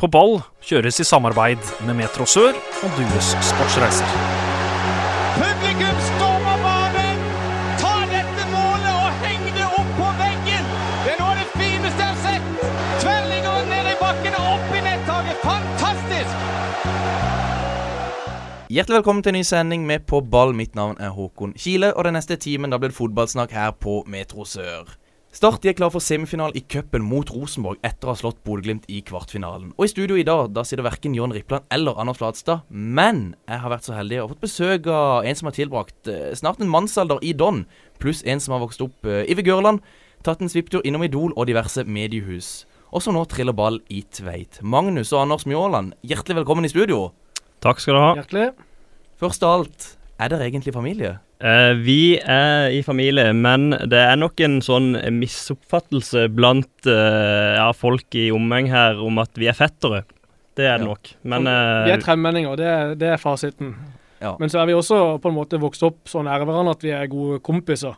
På ball kjøres i samarbeid med Metro Sør og Dues Sportsreiser. Publikum stormer banen! Ta dette målet og heng det opp på veggen! Det er noe av det fineste jeg har sett! Tverrliggeren ned i bakken og opp i nettaket. Fantastisk! Hjertelig velkommen til en ny sending med På ball. Mitt navn er Håkon Kile, og den neste timen da blir det fotballsnakk her på Metro Sør. Start de er klar for semifinalen i cupen mot Rosenborg etter å ha slått Bodø-Glimt i kvartfinalen. Og i studio i dag da sitter verken John Rippland eller Anders Flatstad, men jeg har vært så heldig og fått besøk av en som har tilbrakt eh, snart en mannsalder i Don, pluss en som har vokst opp eh, i Vigørland, tatt en svipptur innom Idol og diverse mediehus, og som nå triller ball i Tveit. Magnus og Anders Mjåland, hjertelig velkommen i studio. Takk skal du ha. Hjertelig. Først av alt, er dere egentlig familie? Eh, vi er i familie, men det er nok en sånn misoppfattelse blant eh, ja, folk i omheng her om at vi er fettere. Det er det Ja. nok. Men vi eh, er tremenninger, det, er- det er fasiten. Ja. Men så er vi også på en måte vokst opp så nære hverandre at vi er gode kompiser.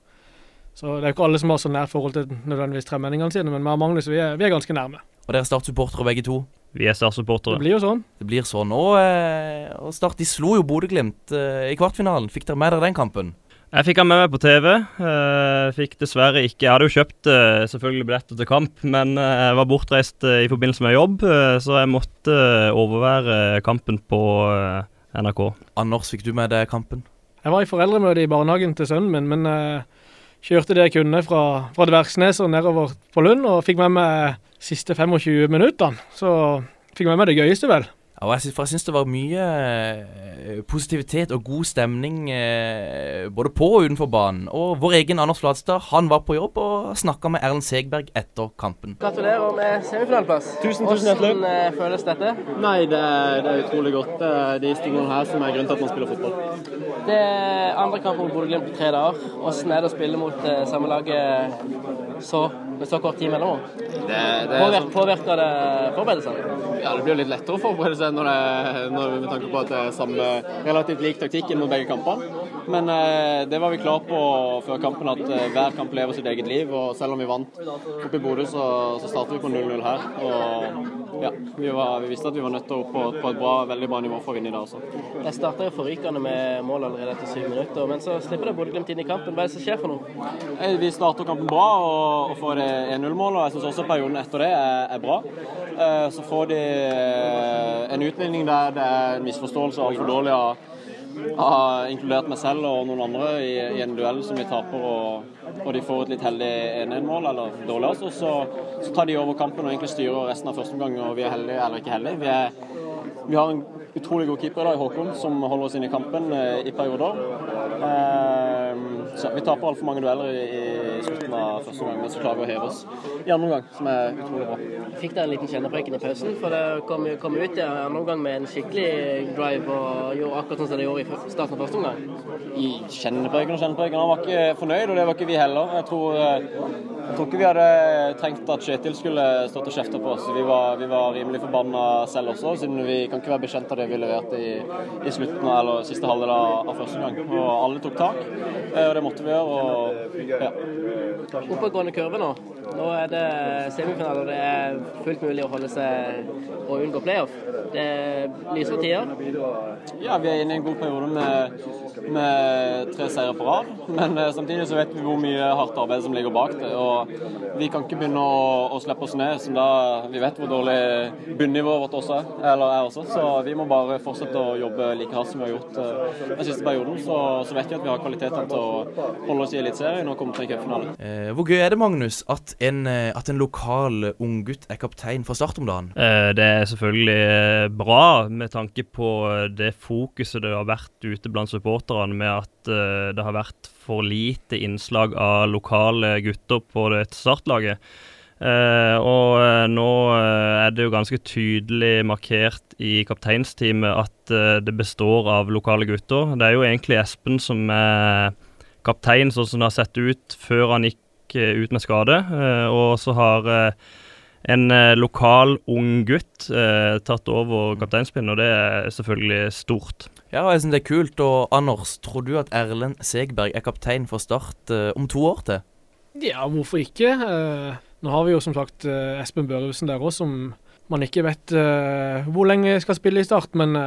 Så det er jo ikke alle som har så nært forhold til nødvendigvis tremenningene sine, men meg og Magnus vi er, vi er ganske nærme. Og dere er Start-supportere begge to. Vi er Det Start-supportere. blir jo sånn. Det blir sånn. Og, eh, og Start de slo jo Bodø-Glimt eh, i kvartfinalen. Fikk dere med dere den kampen? Jeg fikk han med meg på TV. eh, fikk dessverre ikke Jeg hadde jo kjøpt selvfølgelig billetter til kamp, men jeg var bortreist i forbindelse med jobb, så jeg måtte overvære kampen på NRK. Anders, fikk du med deg kampen? Jeg var i foreldremøte i barnehagen til sønnen min, men kjørte det jeg kunne fra, fra Dvergsnes og nedover på Lund, og fikk med meg siste 25 minuttene. Så fikk med meg det gøyeste, vel. Ja, jeg for jeg syns det var mye eh, positivitet og god stemning eh, både på og utenfor banen. Og vår egen Anders Flatstad han var på jobb og snakka med Erlend Segberg etter kampen. Gratulerer med semifinaleplass. Tusen, tusen hjertelig. Hvordan eh, føles dette? Nei, det er, det er utrolig godt. Det er de tingene her som er grunnen til at man spiller fotball. Det er andre kamp mot Bodø-Glimt på tre dager. Hvordan er det å spille mot samme laget så, med så kort tid mellom? Det, det, er Påvirker, påvirker det forberedelsene? ja, det blir jo litt lettere å forberede seg når det, når, med tanke på at det er samme, relativt lik taktikk inn mot begge kampene. Men eh, det var vi klar på før kampen, at eh, hver kamp lever sitt eget liv. Og selv om vi vant oppe i Bodø, så, så startet vi på 0-0 her. Og ja, vi, var, vi visste at vi var nødt til å opp på, på et bra, veldig bra nivå for å vinne i dag også. Jeg starta forrykende med mål allerede etter syv minutter, men så slipper det Bodø-Glimt inn i kampen. Hva er det som skjer for noe? Eh, Vi starter kampen bra og, og får det 1-0-mål, og jeg syns også perioden etter det er, er bra. Eh, Så får de eh, en utligning der det er en misforståelse altfor dårlig av, av inkludert meg selv og noen andre i, i en duell som vi taper, og, og de får et litt heldig 1-1-mål, eller dårlig altså. Så, så tar de over kampen og egentlig styrer resten av første omgang, og vi er heldige, eller ikke heldige. Vi, er, vi har en utrolig god keeper i dag, Håkon, som holder oss inne i kampen eh, i perioder. Eh, så vi taper altfor mange dueller i, i slutten av første gang, men så klarer vi å heve oss i andre omgang, som er utrolig bra. Fikk dere en liten kjennepreken i pausen? For det kom, kom ut i andre omgang med en skikkelig drive og gjorde akkurat sånn som det gjorde i starten av første omgang. I kjennepreken og kjennepreken. Han var ikke fornøyd, og det var ikke vi heller. Jeg tror, eh, jeg tror ikke vi hadde trengt at Kjetil skulle stått og kjefte på oss. Vi var, vi var rimelig forbanna selv også, siden vi kan ikke være bekjent av det vi leverte i, i slutten av, eller siste halvdel av, av første gang. Og alle tok tak, eh, og det måtte vi gjøre. og ja. Oppadgående kurve nå. Nå er det semifinale, og det er fullt mulig å holde seg og unngå playoff. Det lyser tider. Ja, vi er inne i en god periode med, med tre seire på rad. Men eh, samtidig så vet vi hvor mye hardt arbeid som ligger bak det. Og vi kan ikke begynne å, å slippe oss ned, som da vi vet hvor dårlig bunnivået vårt også er. Eller er også. Så vi må bare fortsette å jobbe like hardt som vi har gjort eh, den siste perioden. Så, så vet vi at vi har kvalitetene til å holde oss i Eliteserien og komme til en cupfinale. Eh, hvor gøy er det, Magnus, at en, eh, at en lokal unggutt er kaptein fra Start om dagen? Eh, Det er selvfølgelig eh, bra med tanke på eh, det fokuset det har vært ute blant supporterne med at eh, det har vært for lite innslag av lokale gutter på dette startlaget. Eh, og eh, nå eh, er det jo ganske tydelig markert i kapteinsteamet at eh, det består av lokale gutter. Det er jo egentlig Espen som er kaptein, sånn som det har sett ut før han gikk eh, ut med skade. Eh, og så har eh, en lokal ung gutt tatt over kapteinspinnen, og det er selvfølgelig stort. Ja, jeg synes det er kult. Og Anders, tror du at Erlend Segberg er kaptein for Start om to år til? Ja, hvorfor ikke? Nå har vi jo som sagt Espen Børresen der òg, som man ikke vet hvor lenge skal spille i Start. Men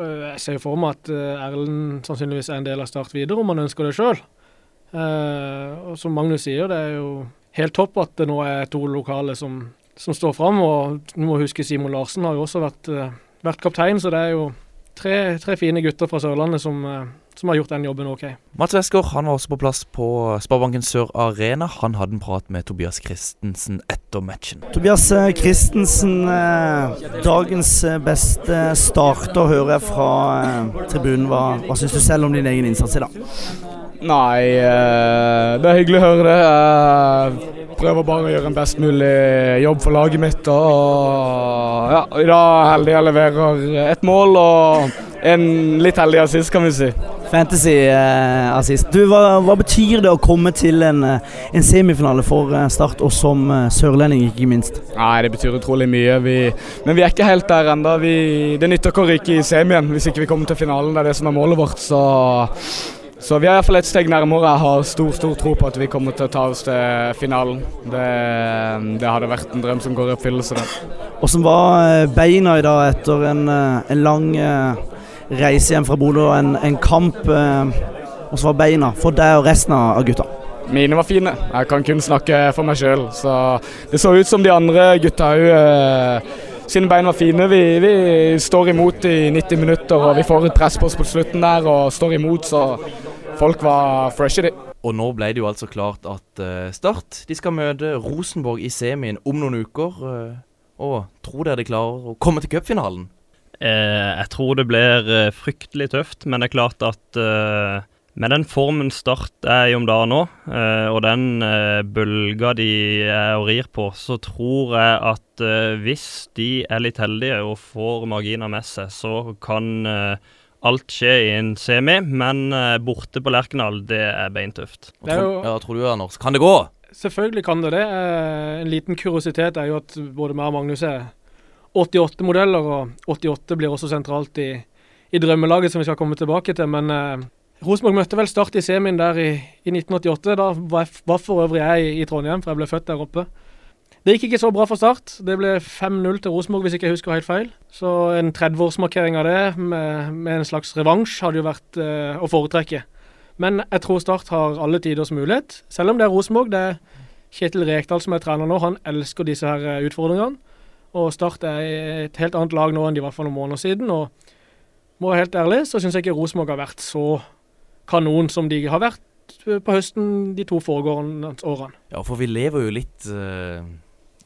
jeg ser for meg at uh, Erlend sannsynligvis er en del av Start videre, om han ønsker det sjøl. og som Magnus sier, det er jo helt topp at det nå er to lokale som, som står fram. Og du må huske Simon Larsen har jo også vært, vært kaptein, så det er jo tre, tre fine gutter fra Sørlandet som som har gjort den jobben OK. Mats Westgård han var også på plass på Sparebanken Sør Arena. Han hadde en prat med Tobias Christensen etter matchen. Tobias eh, Christensen, eh, dagens eh, beste starter hører jeg fra tribunen. Hva, hva syns du selv om din egen innsats i dag? Nei, det er hyggelig å høre det. Jeg prøver bare å gjøre en best mulig jobb for laget mitt. Og ja, I dag er jeg heldig jeg leverer et mål og en litt heldig assist, kan vi si. Fantasy-assist. Eh, du, hva, hva, betyr det å komme til en, eh, en semifinale for eh, Start, og som eh, sørlending, ikke minst? Nei, Det betyr utrolig mye. Vi, men vi er ikke helt der ennå. Det nytter ikke å ryke i semien hvis ikke vi kommer til finalen. Det er det som er målet vårt. Så, så vi er iallfall et steg nærmere. Jeg har stor stor tro på at vi kommer til å ta oss til finalen. Det, det hadde vært en drøm som går i oppfyllelse. Hvordan var beina i dag etter en, en lang reise hjem fra Bodø og en, en kamp. Hvordan var beina for deg og resten av gutta? Mine var fine. Jeg kan kun snakke for meg sjøl. Så det så ut som de andre gutta òg eh, sine bein var fine. Vi, vi, står imot i 90 minutter og vi får et press på oss på slutten der og står imot, så folk var freshe, de. Og nå ble det jo altså klart at uh, Start de skal møte Rosenborg i semien om noen uker. Uh, og tror dere de klarer å komme til cupfinalen? Eh, jeg tror det blir eh, fryktelig tøft, men det er klart at eh, med den formen Start er i om dagen nå, eh, og den eh, bølga de er og rir på, så tror jeg at eh, hvis de er litt heldige og får marginer med seg, så kan alt skje i en semi. Men borte på Lerkendal, det er beintøft. Det er jo, ja, tror du, Anders, kan det gå? Selvfølgelig kan det det. En liten kuriositet er jo at både meg og Magnus er 88-modeller, og 88 blir også sentralt i, i, drømmelaget, som vi skal komme tilbake til. Men eh, Rosenborg møtte vel Start i semien der i, i 1988. Da var, var for øvrig jeg i, i, Trondheim, for jeg ble født der oppe. Det gikk ikke så bra for Start. Det ble 5-0 til Rosenborg, hvis ikke jeg husker helt feil. Så en 30-årsmarkering av det, med, med, en slags revansj, hadde jo vært eh, å foretrekke. Men jeg tror Start har alle tiders mulighet, selv om det er Rosenborg. Det er Kjetil Rekdal som er trener nå, han elsker disse her eh, utfordringene. Og Start er et helt annet lag nå enn de var for noen måneder siden. og må være helt ærlig, så syns jeg ikke Rosenborg har vært så kanon som de har vært på høsten de to foregående årene. Ja, for vi lever jo litt uh,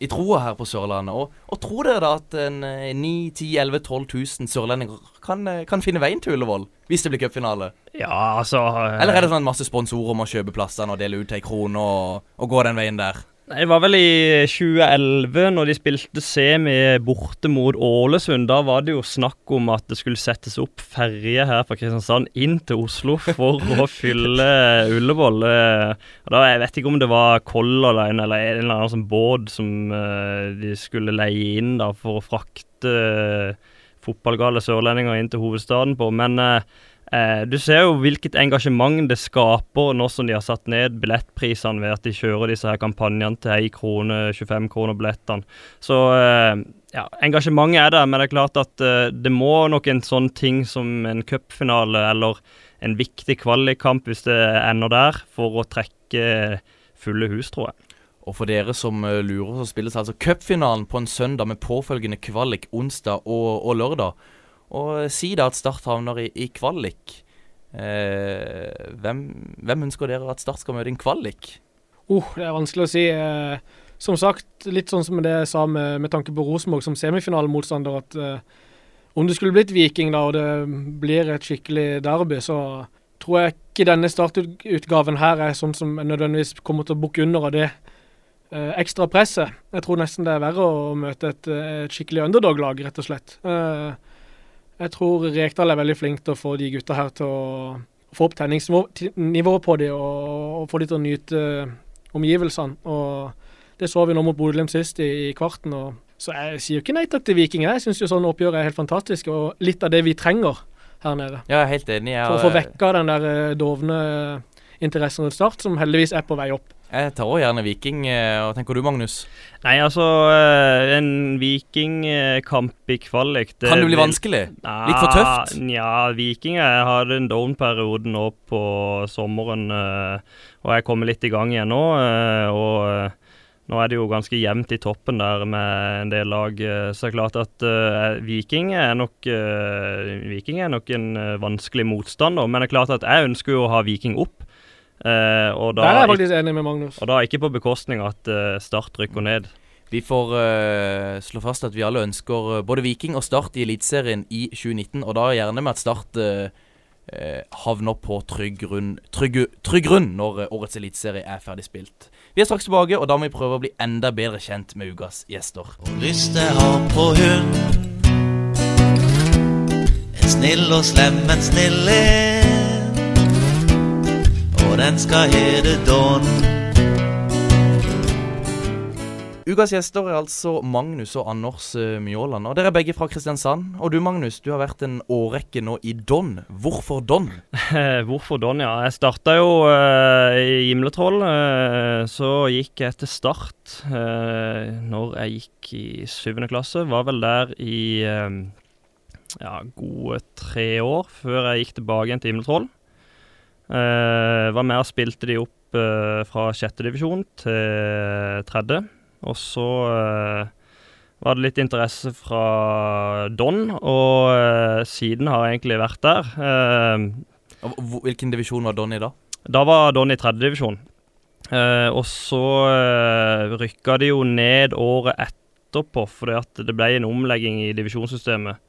i troa her på Sørlandet. Og, og tror dere da at en 9 10 11 12 000 sørlendinger kan, eh, kan, finne veien til Ullevål hvis det blir cupfinale? Ja, altså uh, Eller er det sånn masse sponsorer må kjøpe plassene og dele ut ei krone og, og gå den veien der? Nei, Det var vel i 2011, når de spilte semi borte mot Ålesund. Da var det jo snakk om at det skulle settes opp ferje her fra Kristiansand inn til Oslo for å fylle Ullevål. Da, jeg vet ikke om det var Color Line eller en eller annen sånn båt som uh, de skulle leie inn da for å frakte uh, fotballgale sørlendinger inn til hovedstaden på. Men uh, Eh, du ser jo hvilket engasjement det skaper nå som de har satt ned billettprisene ved at de kjører disse her kampanjene til 1 krone, 25 kroner billettene. Så eh, ja, engasjementet er der, men det er klart at eh, det må nok en sånn ting som en cupfinale eller en viktig kvalikkamp, hvis det ender der, for å trekke fulle hus, tror jeg. Og for dere som uh, lurer, så spilles altså cupfinalen på en søndag med påfølgende kvalik onsdag og, og lørdag. Og si da at Start havner i, i kvalik. Eh, hvem, hvem, ønsker dere at Start skal møte i en kvalik? Oh, det er vanskelig å si. Eh, som sagt, litt sånn som det jeg sa med, med tanke på Rosenborg som semifinalemotstander, at eh, om det skulle blitt Viking da, og det blir et skikkelig derby, så tror jeg ikke denne startutgaven her er sånn som nødvendigvis kommer til å bukke under av det eh, ekstra presset. Jeg tror nesten det er verre å møte et, et skikkelig underdog-lag, rett og slett. Eh, jeg tror Rekdal er veldig flink til å få de gutta her til å få opp tenningsnivået på dem og, og, få dem til å nyte omgivelsene. Og Det så vi nå mot Bodø-Glimt sist i, i, kvarten. og Så jeg sier jo ikke nei takk til Viking. Jeg syns sånne oppgjør er helt fantastisk, og litt av det vi trenger her nede. Ja, jeg er helt enig. Jeg, For å få vekka den der eh, dovne interessen rundt Start, som heldigvis er på vei opp. Jeg tar òg gjerne Viking. eh, Hva tenker du, Magnus? Nei, altså eh, En Vikingkamp i kvalik det Kan det bli vanskelig? vanskelig? Litt for tøft? Nja, Viking jeg hadde en down-periode nå på sommeren, eh, og jeg kommer litt i gang igjen nå. eh, Og eh, nå er det jo ganske jevnt i toppen der med en del lag, eh, så det er klart at eh, Viking er nok eh, Viking er nok en eh, vanskelig motstander, men det er klart at jeg ønsker jo å ha Viking opp. Eh, og da Der er jeg faktisk enig med Magnus. og da ikke på bekostning av at eh, Start rykker ned. Vi får uh, slå fast at vi alle ønsker eh, både Viking og Start i Eliteserien i 2019, og da gjerne med at Start uh, eh, havner på trygg grunn, trygg, trygg grunn når årets eliteserie er ferdig spilt. Vi er straks tilbake, og da må vi prøve å bli enda bedre kjent med ukas gjester. lyst jeg har på hund. En snill og slem, en snill en. Og den skal hete Don. Ukas gjester er altså Magnus og Anders eh, Mjåland. Og dere er begge fra Kristiansand. Og du Magnus, du har vært en årrekke nå i Don. Hvorfor Don? Hvorfor Don, ja. Jeg starta jo uh, i Gimletroll. Uh, så gikk jeg til Start uh, når jeg gikk i syvende klasse. Var vel der i eh, ja, gode tre år før jeg gikk tilbake igjen til Gimletroll. Uh, var med og spilte de opp eh, fra sjette divisjon til tredje. Og så eh, var det litt interesse fra Don, og eh, siden har jeg egentlig vært der. Eh, Hvilken divisjon var Don i da? da var Don i tredjedivisjon. Eh, og så eh, rykka de jo ned året etterpå, fordi at det ble en omlegging i divisjonssystemet.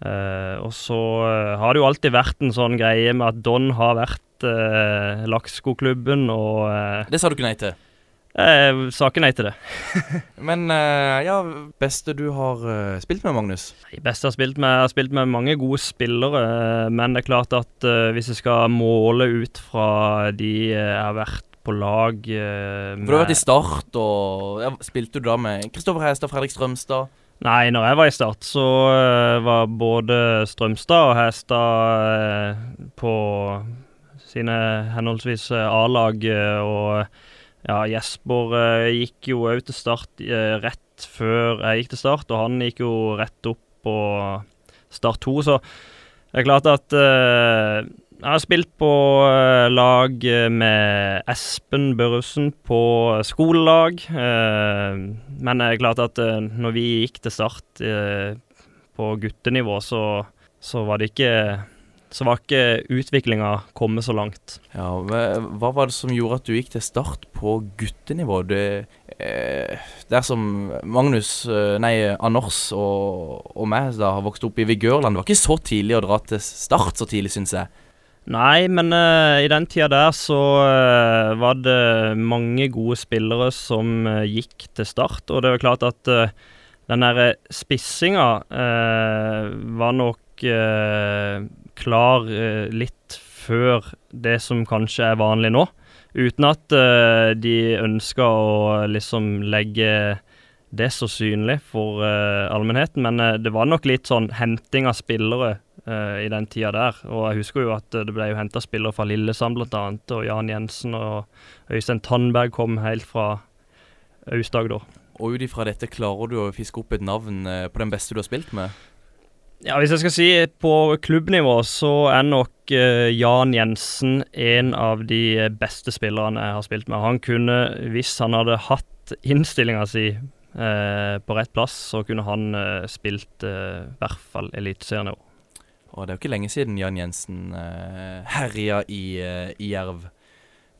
Eh, og så eh, har det jo alltid vært en sånn greie med at Don har vært uh, Lakseskoklubben, og uh, Det sa du ikke nei til. jeg sa ikke nei til det. Men eh, ja, beste du har eh, spilt med, Magnus? Nei, beste jeg har spilt med, jeg har spilt med mange gode spillere, eh, men det er klart at eh, hvis jeg skal måle ut fra de eh, jeg har vært på lag med For du har vært i Start, og ja, spilte du da med Kristoffer Hestad, Fredrik Strømstad? Nei, når jeg var i Start, så eh, var både Strømstad og Hestad eh, på sine henholdsvis eh, A-lag, og ja, Jesper gikk jo òg til Start rett før jeg gikk til Start, og han gikk jo rett opp på Start 2, så det er klart at jeg har spilt på eh, lag eh, med Espen Børresen på skolelag. eh, men det er klart at når vi gikk til start på guttenivå, så, så var det ikke så var ikke utviklinga kommet så langt. Ja, hva, var det som gjorde at du gikk til Start på guttenivå? Det, eh, dersom Magnus, nei, Anders og, og meg da har vokst opp i Vigørland, det var ikke så tidlig å dra til Start så tidlig, syns jeg. Nei, men uh, i den tida der så uh, var det mange gode spillere som uh, gikk til start. Og det er jo klart at den derre spissinga var nok klar litt før det som kanskje er vanlig nå. Uten at de ønska å liksom legge det så synlig for allmennheten. Men det var nok litt sånn henting av spillere i den tida der. Og jeg husker jo at eh, det ble jo henta spillere fra Lillesand bl.a. Og Jan Jensen og Øystein Tandberg kom helt fra Aust-Agder. Og ut ifra dette klarer du å fiske opp et navn eh, på den beste du har spilt med? Ja, Hvis jeg skal si på klubbnivå, så er nok eh, Jan Jensen en av de beste spillerne jeg har spilt med. Han kunne, hvis han hadde hatt innstillinga si eh, på rett plass, så kunne han eh, spilt eh, i hvert fall eliteserienivå. Og det er jo ikke lenge siden Jan Jensen eh, herja i, eh, i Jerv.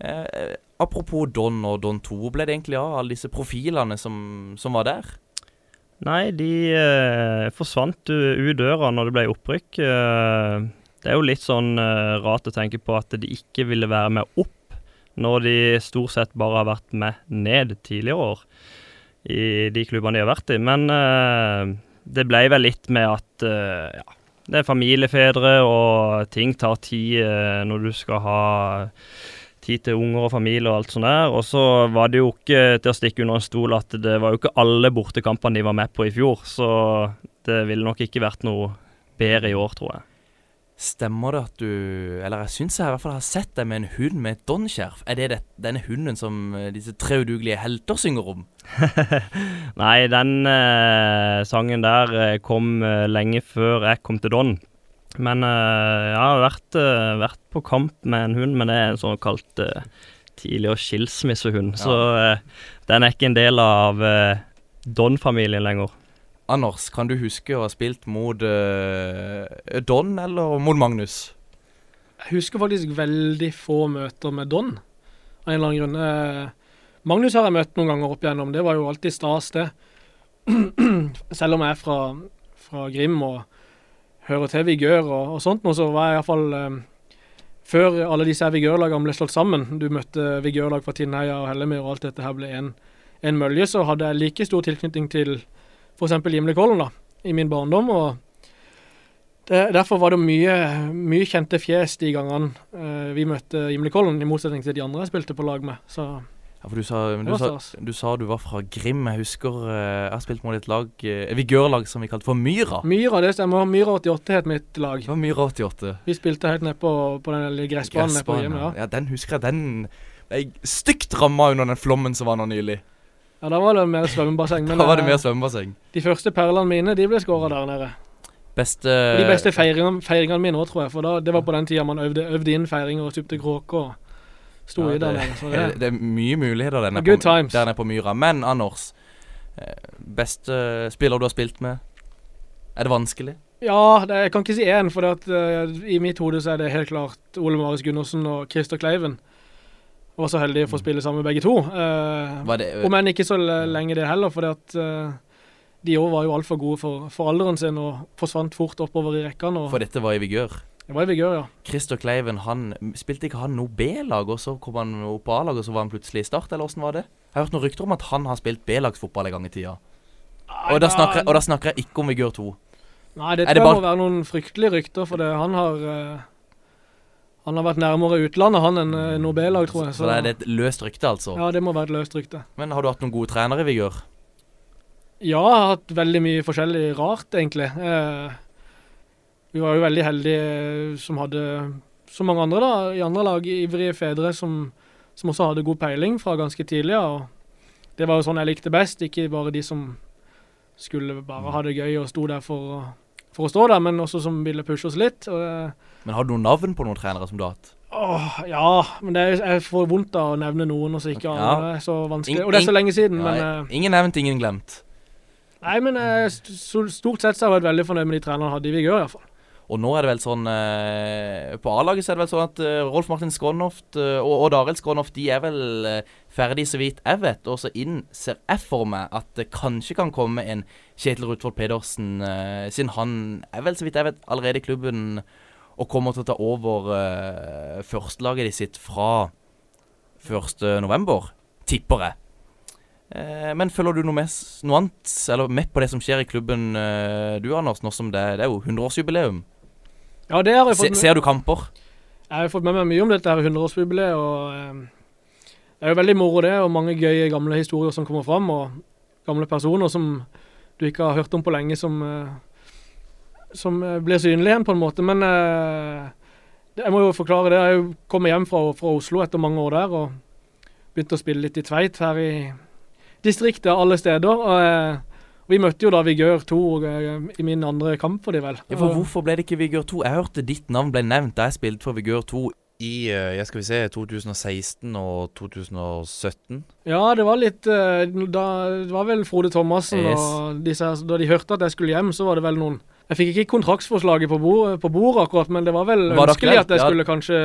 Eh, apropos Don og Don 2, ble det egentlig av alle disse profilene som, som var der? Nei, de eh, forsvant ut døra når det ble opprykk. Eh, det er jo litt sånn eh, rart å tenke på at de ikke ville være med opp, når de stort sett bare har vært med ned tidligere år i de klubbene de har vært i. Men eh, det ble vel litt med at ja, det er familiefedre, og ting tar tid eh, når du skal ha tid til unger og familie og alt sånt der. Og så var det jo ikke til å stikke under en stol at det var jo ikke alle bortekampene de var med på i fjor, så det ville nok ikke vært noe bedre i år, tror jeg. Stemmer det at du Eller jeg syns jeg i hvert fall har sett deg med en hund med et Don-skjerf. Er det, det denne hunden som eh, disse tre udugelige helter synger om? Nei, den eh, sangen der eh, kom eh, lenge før jeg kom til Don. Men eh, jeg har vært, vært på kamp med en hund, men det er en såkalt eh, tidligere skilsmissehund. Så eh, den er ikke en del av Don-familien lenger. Anders, kan du huske å ha spilt mot uh, Don eller mot Magnus? Jeg husker faktisk veldig få møter med Don, av en eller annen grunn. Uh, Magnus har jeg møtt noen ganger opp igjennom, det var jo alltid stas, det. Selv om jeg er fra, fra Grim og hører til Vigør og, og sånt, nå, så var jeg iallfall uh, Før alle disse Vigør-lagene ble slått sammen, du møtte Vigør-lag fra Tinnheia og Hellemyr og alt dette her ble en, en mølje, så hadde jeg like stor tilknytning til f.eks. Gimlekollen da, i min barndom. og det, Derfor var det mye, mye kjente fjes de gangene eh, vi møtte Gimlekollen, i motsetning til de andre jeg spilte på lag med. Så Ja, for du sa, du, sa, du sa du var fra Grim. Jeg husker uh, jeg spilt mot et lag uh, vigørlag som vi kalte for Myra. Myra, det stemmer. Myra 88 het mitt lag. Det var Myra 88. Vi spilte helt nede på, på den gressbanen Gressbanen. Ja. ja, den husker jeg. Den ble stygt ramma under den flommen som var nå nylig. Ja, da var det mer svømmebasseng. Da var det eh, mer svømmebasseng. de første perlene mine de ble skåra der nede. Beste de beste feiringene, feiringene mine òg, tror jeg. For da, det var på den tida man øvde, øvde inn feiringer og stupte kråker Ja, i der nede. Det, det, det er mye muligheter der nede, på, der nede på Myra. Men Anders, eh, beste spiller du har spilt med? Er det vanskelig? ja, det, jeg kan ikke si én, for det at, uh, i mitt hode så er det helt klart Ole Marius Gundersen og Christer Kleiven. Jeg var så heldig å få spille sammen med begge to. Eh, Om enn ikke så lenge det heller, for uh, de òg var jo altfor gode for, for alderen sin og forsvant fort oppover i rekkene. Og for dette var i vigør. det var i vigør, ja. Christer Kleiven, han spilte ikke han noe B-lag, og så kom han opp på A-lag, og så var han plutselig i Start, eller åssen var det? Jeg har hørt noen rykter om at han har spilt B-lagsfotball en gang i tida. Og da snakker, jeg- og da snakker jeg ikke om Vigør 2. Nei, det tror det jeg må være noen fryktelige rykter, for det, han har eh, Han har vært nærmere utlandet, han, enn uh, noe B-lag, tror jeg. Så det er et løst rykte, altså. Ja, det må være et løst rykte. Men har du hatt noen gode trenere i Vigør? Ja, jeg har hatt veldig mye forskjellig rart, egentlig. Eh, vi var jo veldig heldige eh, som hadde, som mange andre da, i andre lag, ivrige fedre som, som også hadde god peiling fra ganske tidlig. Og det var jo sånn jeg likte best, ikke bare de som skulle bare ha det gøy og sto der for, for å stå der, men også som ville pushe oss litt. Og Men har du noen navn på noen trenere som du har hatt? Åh, ja, men det er, jeg får vondt av å nevne noen, og så ikke alle. Ja. Det er så vanskelig. Og det er så lenge siden, Ja, men eh, ingen nevnt, ingen glemt. Nei, men eh, stort sett så har jeg vært veldig fornøyd med de trenerne jeg hadde i Vigør, iallfall. Og nå er det vel sånn eh, På A-laget så er det vel sånn at eh, Rolf Martin Skrånoft eh, og Odd Arild Skrånoft de er vel ferdig, så vidt jeg vet. Og så innser jeg for meg at det kanskje kan komme en Kjetil Rutvold Pedersen, siden han er vel, så vidt jeg vet, allerede i klubben og kommer til å ta over uh, førstelaget de sitt fra 1. november, tipper jeg. Men følger du noe, med, noe annet, eller med på det som skjer i klubben du, Anders, nå som det, det er jo 100-årsjubileum? Ja, det har jeg fått med, ser du kamper? jeg har fått med meg mye om dette her 100-årsjubileet, og eh, det er jo veldig moro det, og mange gøye gamle historier som kommer fram, og gamle personer som du ikke har hørt om på lenge, som, eh, som eh, blir synlige igjen på en måte. Men eh, jeg må jo forklare det. Jeg kommer hjem fra, fra Oslo etter mange år der, og begynte å spille litt i Tveit her i distriktet, alle steder. Og, eh, vi møtte jo da Vigør 2 eh, i min andre kamp for de vel. Ja, for Hvorfor ble det ikke Vigør 2? Jeg hørte ditt navn ble nevnt da jeg spilte for Vigør 2 i eh, jeg skal vi se, 2016 og 2017. Ja, det var litt eh, da, Det var vel Frode Thomassen Yes. og disse Da de hørte at jeg skulle hjem, så var det vel noen Jeg fikk ikke kontraktsforslaget på, bordet bord akkurat, men det var vel Var ønskelig at jeg Ja. skulle kanskje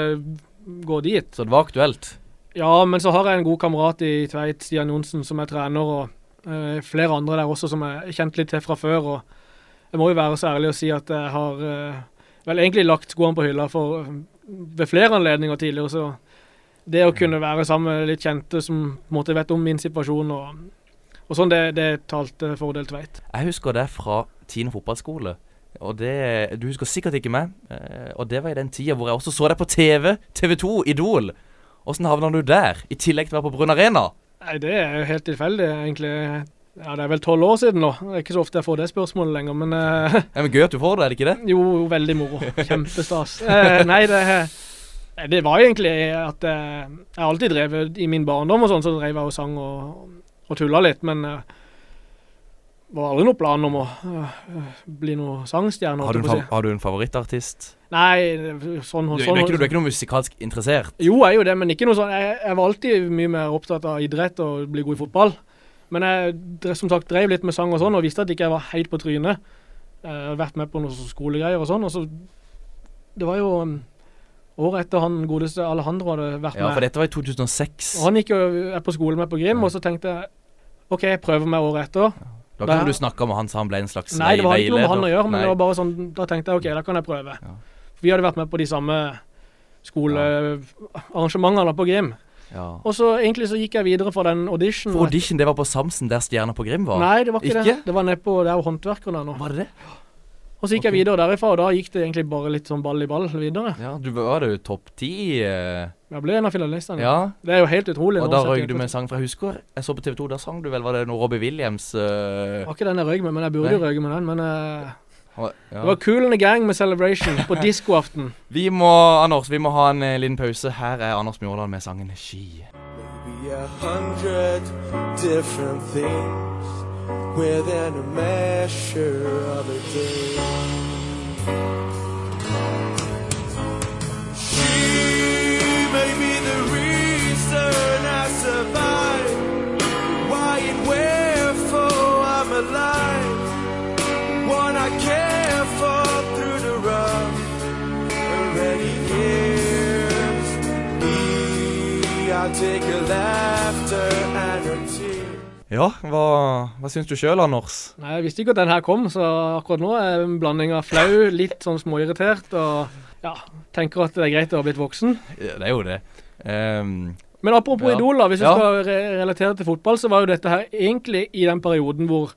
gå dit. Så det var aktuelt. Ja, men så har jeg en god kamerat i Tveit, Stian Johnsen, som er trener, og flere andre der også som jeg kjente litt til fra før. Og jeg må jo være så ærlig å si at jeg har eh, vel egentlig lagt skoene på hylla for eh, ved flere anledninger tidligere. Så det å kunne være sammen med litt kjente som på en måte vet om min situasjon og, og sånn, det, det talte fordel Tveit. Jeg husker det fra Tine fotballskole. Og det, Du husker sikkert ikke meg. eh, Og det var i den tida hvor jeg også så deg på TV. TV2, Idol. Åssen havna du der? I tillegg til å være på Brun Arena. Nei, det er jo helt tilfeldig, egentlig. Ja, det er vel tolv år siden nå. Det er ikke så ofte jeg får det spørsmålet lenger, men uh, Ja, men Gøy at du får det, er det ikke det? Jo, veldig moro. Kjempestas. uh, nei, det, eh, det var egentlig at uh, jeg alltid drevet I min barndom og sånn, så drev jeg og sang og, og tulla litt, men det var aldri noen plan om å eh, bli noen sangstjerne. Har du, en, har du en favorittartist? Nei, sånn, Du, du, sånn er ikke, du er ikke noe musikalsk interessert? Jo, jeg er jo det, men ikke noe sånn. Jeg, jeg var alltid mye mer opptatt av idrett og bli god i fotball. Men jeg som sagt drev litt med sang og sånn, og visste at ikke jeg var helt på trynet. Jeg hadde vært med på noen skolegreier og sånn, og så Det var jo um, året etter han godeste Alejandro hadde vært Ja, med. for dette var i 2006. Og han gikk jo er på skole med på Grim, og så tenkte jeg OK, jeg prøver meg året etter. Da kan du snakke med han så han ble en slags Nei, det var ikke noe med han å gjøre, men Nei. det var bare sånn Da tenkte jeg OK, da kan jeg prøve. Vi hadde vært med på de samme skolearrangementene på Grim. Ja. Og så egentlig så gikk jeg videre fra den audition. For audition, det var på Samsen, der Stjerna på Grim var? Nei, det var ikke, det. Det var nedpå der håndverkerne nå. Var det det? Og så gikk jeg videre derifra, og da gikk det egentlig bare litt sånn ball i ball videre. Ja, du var jo topp ti. eh, Jeg ble en av finalistene. Ja. Det er jo helt utrolig. Og da røyk du med en sang fra husker jeg så på TV 2, da sang du vel Var det noe Robbie Williams Uh... Det var ikke den jeg røyk med, men jeg burde jo røyke med den. Men Uh... ja. det var Cool in the Gang med Celebration på diskoaften. Vi må, Anders, vi må ha en eh, liten pause. Her er Anders Mjåland med sangen 'Ski'. Maybe a hundred different things within a measure of a day. She may be the reason I survive, why and wherefore I'm alive. One I care for through the rough and ready years. Me, I'll take her laughter and her tears. Ja, hva, hva syns du sjøl, Anders? Nei, Jeg visste ikke at den her kom, så akkurat nå er en blanding av flau, litt sånn småirritert og ja, tenker at det er greit å ha blitt voksen. Ja, det er jo det. Um, Men apropos Ja. Idol, da, hvis vi Ja. skal re relatere til fotball, så var jo dette her egentlig i den perioden hvor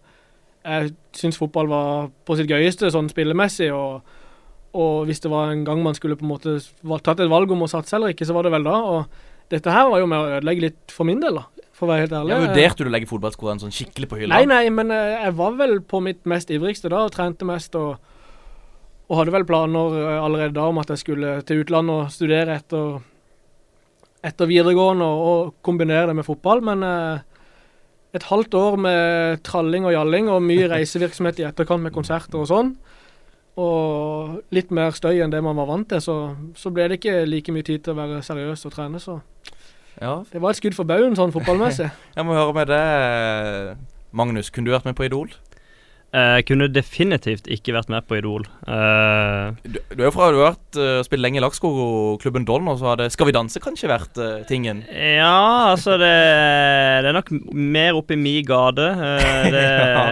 jeg syns fotball var på sitt gøyeste sånn spillemessig, og, og hvis det var en gang man skulle på en måte tatt et valg om å satse eller ikke, så var det vel da. Og dette her var jo med å ødelegge litt for min del, da, for å være helt ærlig. ja, vurderte du å legge fotballskoene sånn skikkelig på hylla? Nei, nei, men eh, jeg var vel på mitt mest ivrigste da, og trente mest, og, og hadde vel planer eh, allerede da om at jeg skulle til utlandet og studere etter, etter videregående og, kombinere det med fotball, men eh, et halvt år med tralling og jalling og mye reisevirksomhet i etterkant med konserter og sånn, og litt mer støy enn det man var vant til, så, så ble det ikke like mye tid til å være seriøs og trene, så Ja. det var et skudd for baugen sånn fotballmessig. Jeg må høre med deg, Magnus. Kunne du vært med på Idol? Jeg kunne definitivt ikke vært med på Idol. Uh, Du, du er jo fra du har vært uh, spilt lenge i Lagskog-klubben Don, og så hadde Skal vi danse kanskje vært uh, tingen? Ja, altså det, det er nok mer oppe i mi gate. Uh, det, Ja.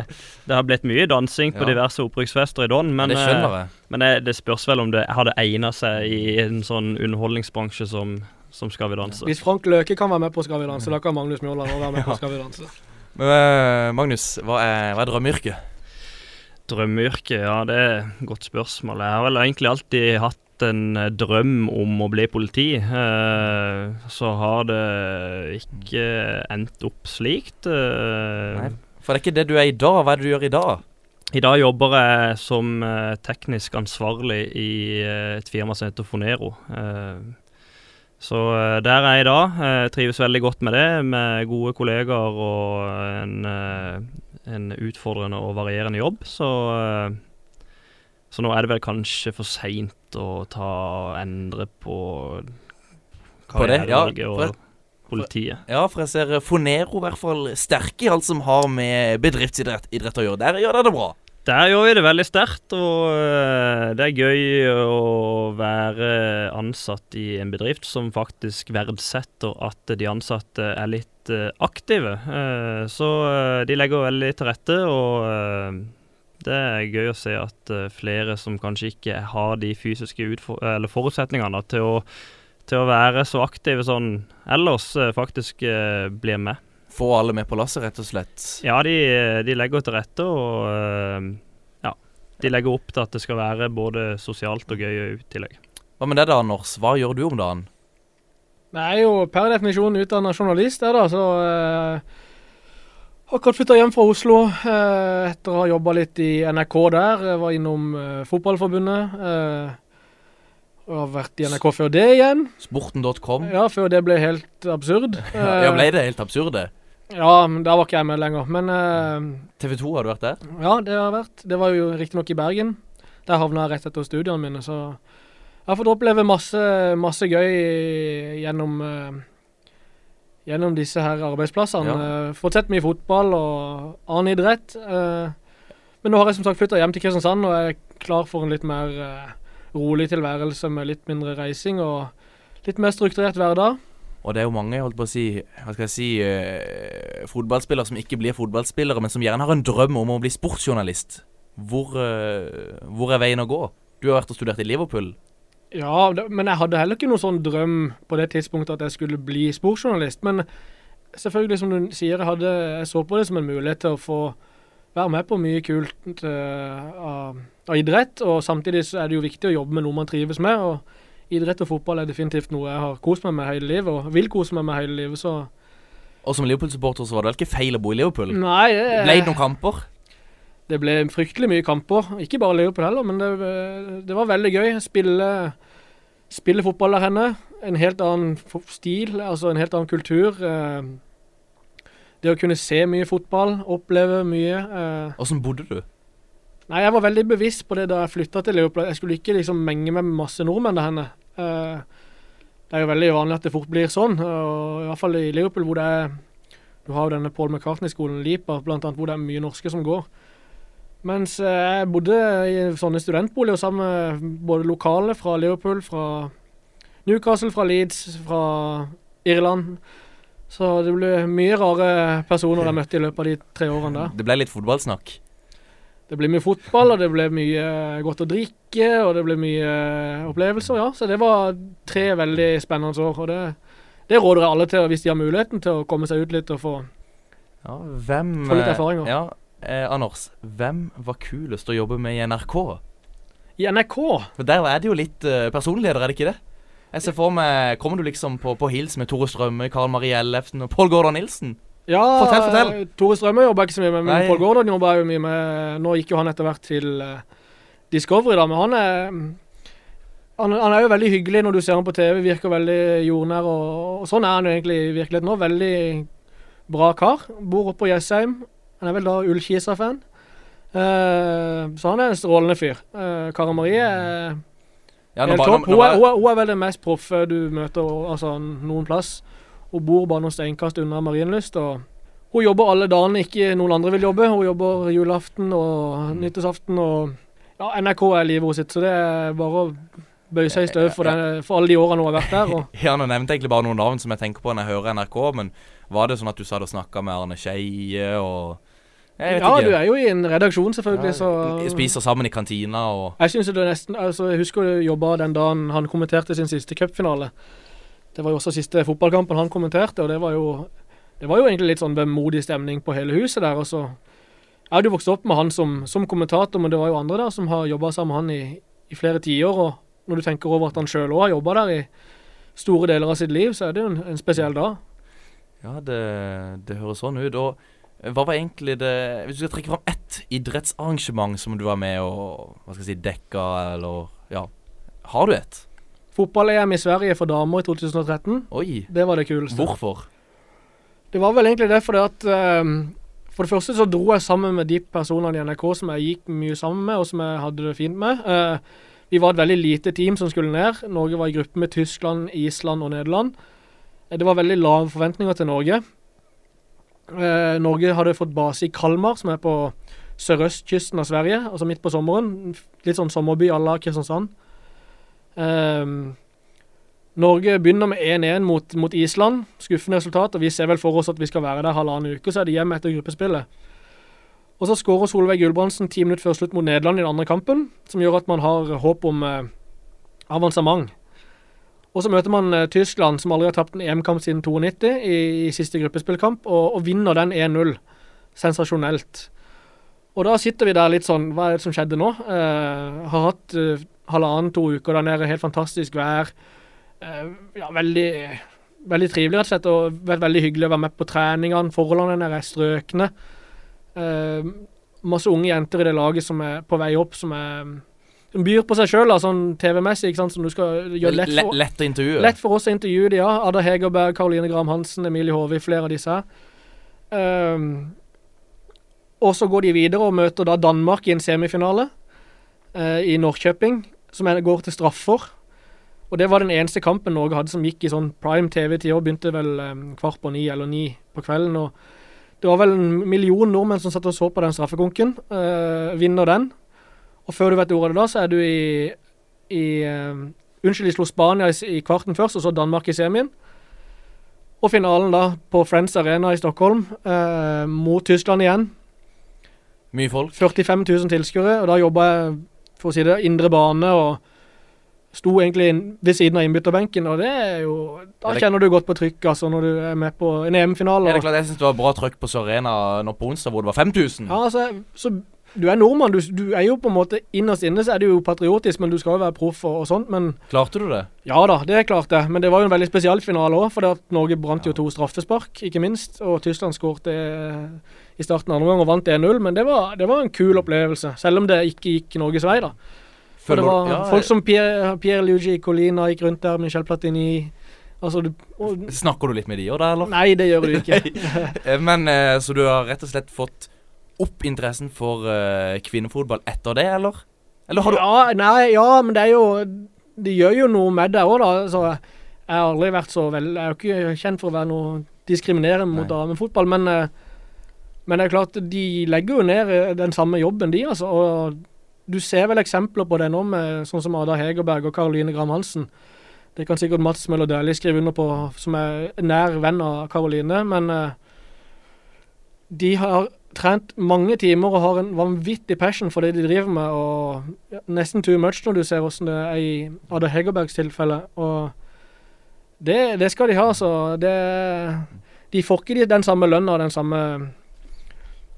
det har blitt mye dansing på Ja. diverse opprykksfester i Don, men, det eh, jeg. men det, det spørs vel om det hadde egna seg i en sånn underholdningsbransje som, som Skal vi danse. Hvis Frank Løke kan være med på Skal vi danse, da kan Magnus Mjåland òg være med på Skal vi danse. Men eh, Magnus, hva er, hva er drømmeyrket? Drømmeyrket, ja, det er et godt spørsmål. Jeg har vel egentlig alltid hatt en eh, drøm om å bli politi. Eh, så har det ikke endt opp slikt. Nei, For det er ikke det du er i dag. Hva er det du gjør i dag? I dag jobber jeg som teknisk ansvarlig i et firma som heter Fonero. Eh, så eh, der er jeg da. Jeg trives veldig godt med det, med gode kollegaer og en, eh, en utfordrende og varierende jobb. Så, eh, så nå er det vel kanskje for seint å ta og endre på hva det, ja, karrierevalget for- og politiet. Ja, for jeg ser Fonero i hvert fall sterke i alt som har med bedriftsidrett idrett å gjøre. Der gjør dere det bra. Der gjør vi det veldig sterkt, og øh, det er gøy å være ansatt i en bedrift som faktisk verdsetter at de ansatte er litt øh, aktive. Eh, så de legger veldig til rette, og det er gøy å se at flere som kanskje ikke har de fysiske forutsetningene til å, til å være så aktive sånn ellers, faktisk blir med. Få alle med på lasset, rett og slett. Ja, de, de legger til rette, og øh, ja, de legger opp til at det skal være både sosialt og gøy i tillegg. Hva med deg da, Anders? Hva gjør du om dagen? Jeg er jo per definisjon utdanna journalist, jeg da, så eh, Akkurat flytta hjem fra Oslo eh, etter å ha jobba litt i NRK der. Jeg var innom eh, Fotballforbundet. Eh, og har vært i NRK før det igjen. Sporten.com. Ja, før det ble helt absurd. Ja, ble det helt absurde? Ja, men der var ikke jeg med lenger. Men uh, TV 2, har du vært der? ja, det har jeg vært. Det var jo riktignok i Bergen. Der havna jeg rett etter studiene mine, så jeg har fått oppleve masse, masse gøy gjennom uh, Gjennom disse her arbeidsplassene. Eh, fått sett mye fotball og annen idrett. eh, men nå har jeg som sagt flytta hjem til Kristiansand og er klar for en litt mer rolig tilværelse med litt mindre reising og litt mer strukturert hverdag. Og det er jo mange, holdt på å si, hva skal jeg si, uh, fotballspillere som ikke blir fotballspillere, men som gjerne har en drøm om å bli sportsjournalist. Hvor, uh, hvor er veien å gå? Du har vært og studert i Liverpool. Ja, det, men jeg hadde heller ikke noen sånn drøm på det tidspunktet at jeg skulle bli sportsjournalist. Men selvfølgelig, som du sier, jeg, hadde, jeg så på det som en mulighet til å få være med på mye kult uh, av, av idrett. Og samtidig så er det jo viktig å jobbe med noe man trives med. og Idrett og fotball er definitivt noe jeg har kost meg med hele livet, og vil kose meg med hele livet. så... Og som Liverpool-supporter så var det vel ikke feil å bo i Liverpool? Nei, det, Ble det noen kamper? Det ble fryktelig mye kamper. Ikke bare Liverpool heller, men det, det var veldig gøy. Spille, spille fotball der henne. En helt annen stil, altså en helt annen kultur. eh, Det å kunne se mye fotball, oppleve mye. eh. Åssen bodde du? Nei, jeg var veldig bevisst på det da jeg flytta til Liverpool. Jeg skulle ikke liksom menge med masse nordmenn der henne. Eh, Det er jo veldig vanlig at det fort blir sånn, og i hvert fall i Liverpool hvor det er Du har jo denne Paul McCartney-skolen, Lipa, blant annet, hvor det er mye norske som går. Mens eh, jeg bodde i sånne studentboliger sammen med både lokale fra Liverpool, fra Newcastle, fra Leeds, fra Irland. Så det ble mye rare personer jeg møtte i løpet av de tre årene der. Det ble litt fotballsnakk. Det ble mye fotball, og det ble mye godt å drikke, og det ble mye opplevelser, ja. Så det var tre veldig spennende år, og det, det råder jeg alle til hvis de har muligheten til å komme seg ut litt og få Ja, hvem Få litt eh, erfaringer. Ja, eh, Anders. Hvem var kulest å jobbe med i NRK? I NRK? For der er det jo litt uh, personligheter, er det ikke det? Jeg ser for meg Kommer du liksom på, på hils med Tore Strømme, Karl Marie Ellefsen og Pål Gordon Nilsen? Ja, Fortell, fortell. Tore Strømme jobba ikke så mye med, men. Pål Gordon jobba jo mye med Nå gikk jo han etter hvert til eh, Discovery, da, men han er han, han er jo veldig hyggelig når du ser ham på TV, virker veldig jordnær, og, og sånn er han jo egentlig i virkeligheten nå. Veldig bra kar. Bor oppe på Jessheim. Han er vel da Ullkisa-fan. Uh, så han er en strålende fyr. Uh, Kara Marie er Ja, helt topp. Hun, hun, hun er vel den mest proffe du møter altså, noen plass. Hun bor bare noen steinkast unna Marienlyst. og Hun jobber alle dagene ikke noen andre vil jobbe. Hun jobber julaften og nyttårsaften. og ja, NRK er livet hennes så det er bare å bøye seg i støv for, den, for alle de årene hun har vært der. Og Ja, nå nevnte jeg egentlig bare noen navn som jeg tenker på når jeg hører NRK, men var det sånn at du satt og snakka med Arne Skeie og ja, ikke. du er jo i en redaksjon, selvfølgelig, så Ja, Spiser sammen i kantina og Jeg synes det nesten altså Jeg husker du jobba den dagen han kommenterte sin siste cupfinale. Det var jo også siste fotballkampen han kommenterte, og det var jo Det var jo egentlig litt sånn vemodig stemning på hele huset der. Og så Jeg hadde jo vokst opp med han som, som kommentator, men det var jo andre der som har jobba sammen med han i, i flere tiår. Og når du tenker over at han sjøl òg har jobba der i store deler av sitt liv, så er det jo en, en spesiell dag. Ja, det, det høres sånn ut. Og hva var egentlig det Hvis du skal trekke fram ett idrettsarrangement som du var med og hva skal jeg si, dekka, eller Ja. Har du et? Fotball-EM i Sverige for damer i 2013. Oi. Det var det kuleste. Hvorfor? Det var vel egentlig det fordi at um, For det første så dro jeg sammen med de personene i NRK som jeg gikk mye sammen med, og som jeg hadde det fint med. Uh, vi var et veldig lite team som skulle ned. Norge var i gruppe med Tyskland, Island og Nederland. Uh, Det var veldig lave forventninger til Norge. Uh, Norge hadde fått base i Kalmar, som er på sørøstkysten av Sverige, altså midt på sommeren. Litt sånn sommerby à la Kristiansand. Ehm, Norge begynner med 1-1 mot, mot Island. Skuffende resultat. og Vi ser vel for oss at vi skal være der halvannen uke, så er det hjem etter gruppespillet. Og så skårer Solveig Gulbrandsen ti minutter før slutt mot Nederland i den andre kampen, som gjør at man har håp om eh, avansement. Og så møter man eh, Tyskland, som aldri har tapt en EM-kamp siden 92, i, i siste gruppespillkamp, og, og vinner den 1-0. Sensasjonelt. Og da sitter vi der litt sånn Hva er det som skjedde nå? Eh, har hatt eh, halvannen, to uker der nede, helt fantastisk vær. Eh, ja, veldig veldig trivelig, rett og slett. Og vært veldig hyggelig å være med på treningene. Forholdene der er strøkne. Eh, masse unge jenter i det laget som er på vei opp, som er som byr på seg sjøl, sånn TV-messig, ikke sant, som du skal gjøre lett for, lett å intervjue. lett for oss å intervjue de, ja. Ada Hegerberg, Karoline Graham Hansen, Emilie Håvi, flere av disse. Ehm, og så går de videre og møter da Danmark i en semifinale uh, i Norrköping, som går til straffer. Og det var den eneste kampen Norge hadde som gikk i sånn prime TV-tider. Begynte vel eh, kvart på ni eller ni på kvelden. og Det var vel en million nordmenn som satt og så på den straffekonken. Eh, vinner den. Og før du vet ordet av det, da, så er du i, i eh, Unnskyld, de slo Spania i, i kvarten først, og så Danmark i semien. Og finalen da på Friends Arena i Stockholm eh, mot Tyskland igjen. Mye folk. 45 000 tilskuere, og da jobba jeg for å si det, indre bane og sto egentlig ved siden av innbytterbenken, og det er jo Da Er kjenner du godt på trykket, altså, når du er med på en EM-finale. Er det klart, Jeg syns det var bra trykk på Sørena nå på onsdag, hvor det var 5000. Ja, altså, så du er nordmann. Du, du er jo på en måte Innerst inne så er du jo patriotisk, men du skal jo være proff og, og sånt. Men Klarte du det? ja da, det klarte jeg. Men det var jo en veldig spesiell finale òg, for Norge brant jo to straffespark, ikke minst. Og Tyskland skårte eh, i starten av andre gang og vant 1-0. Men det var, det var en kul opplevelse, selv om det ikke gikk Norges vei, da. For det var ja, folk som Pierre, Pierre Luigi Colina gikk rundt der, Michel Platini Altså, du og, Snakker du litt med de òg, da, eller? Nei, det gjør du ikke. Eh, Men eh, Så du har rett og slett fått opp interessen for uh, kvinnefotball etter det, eller? Eller har du Ja, nei, ja, men det er jo Det gjør jo noe med det òg, da. Så jeg har aldri vært så vel Jeg er jo ikke kjent for å være noe diskriminerende mot damefotball, men eh, Men det er klart, de legger jo ned eh, den samme jobben, de, altså. Og du ser vel eksempler på det nå, med sånn som Ada Hegerberg og Karoline Gram Hansen. Det kan sikkert Mats Møller Dæhlie skrive under på, som er nær venn av Karoline. Men uh, de har trent mange timer og har en vanvittig passion for det de driver med. og ja, Nesten too much når du ser hvordan det er i Ada Hegerbergs tilfelle. Og det, det skal de ha, så det De får ikke den samme lønna og den samme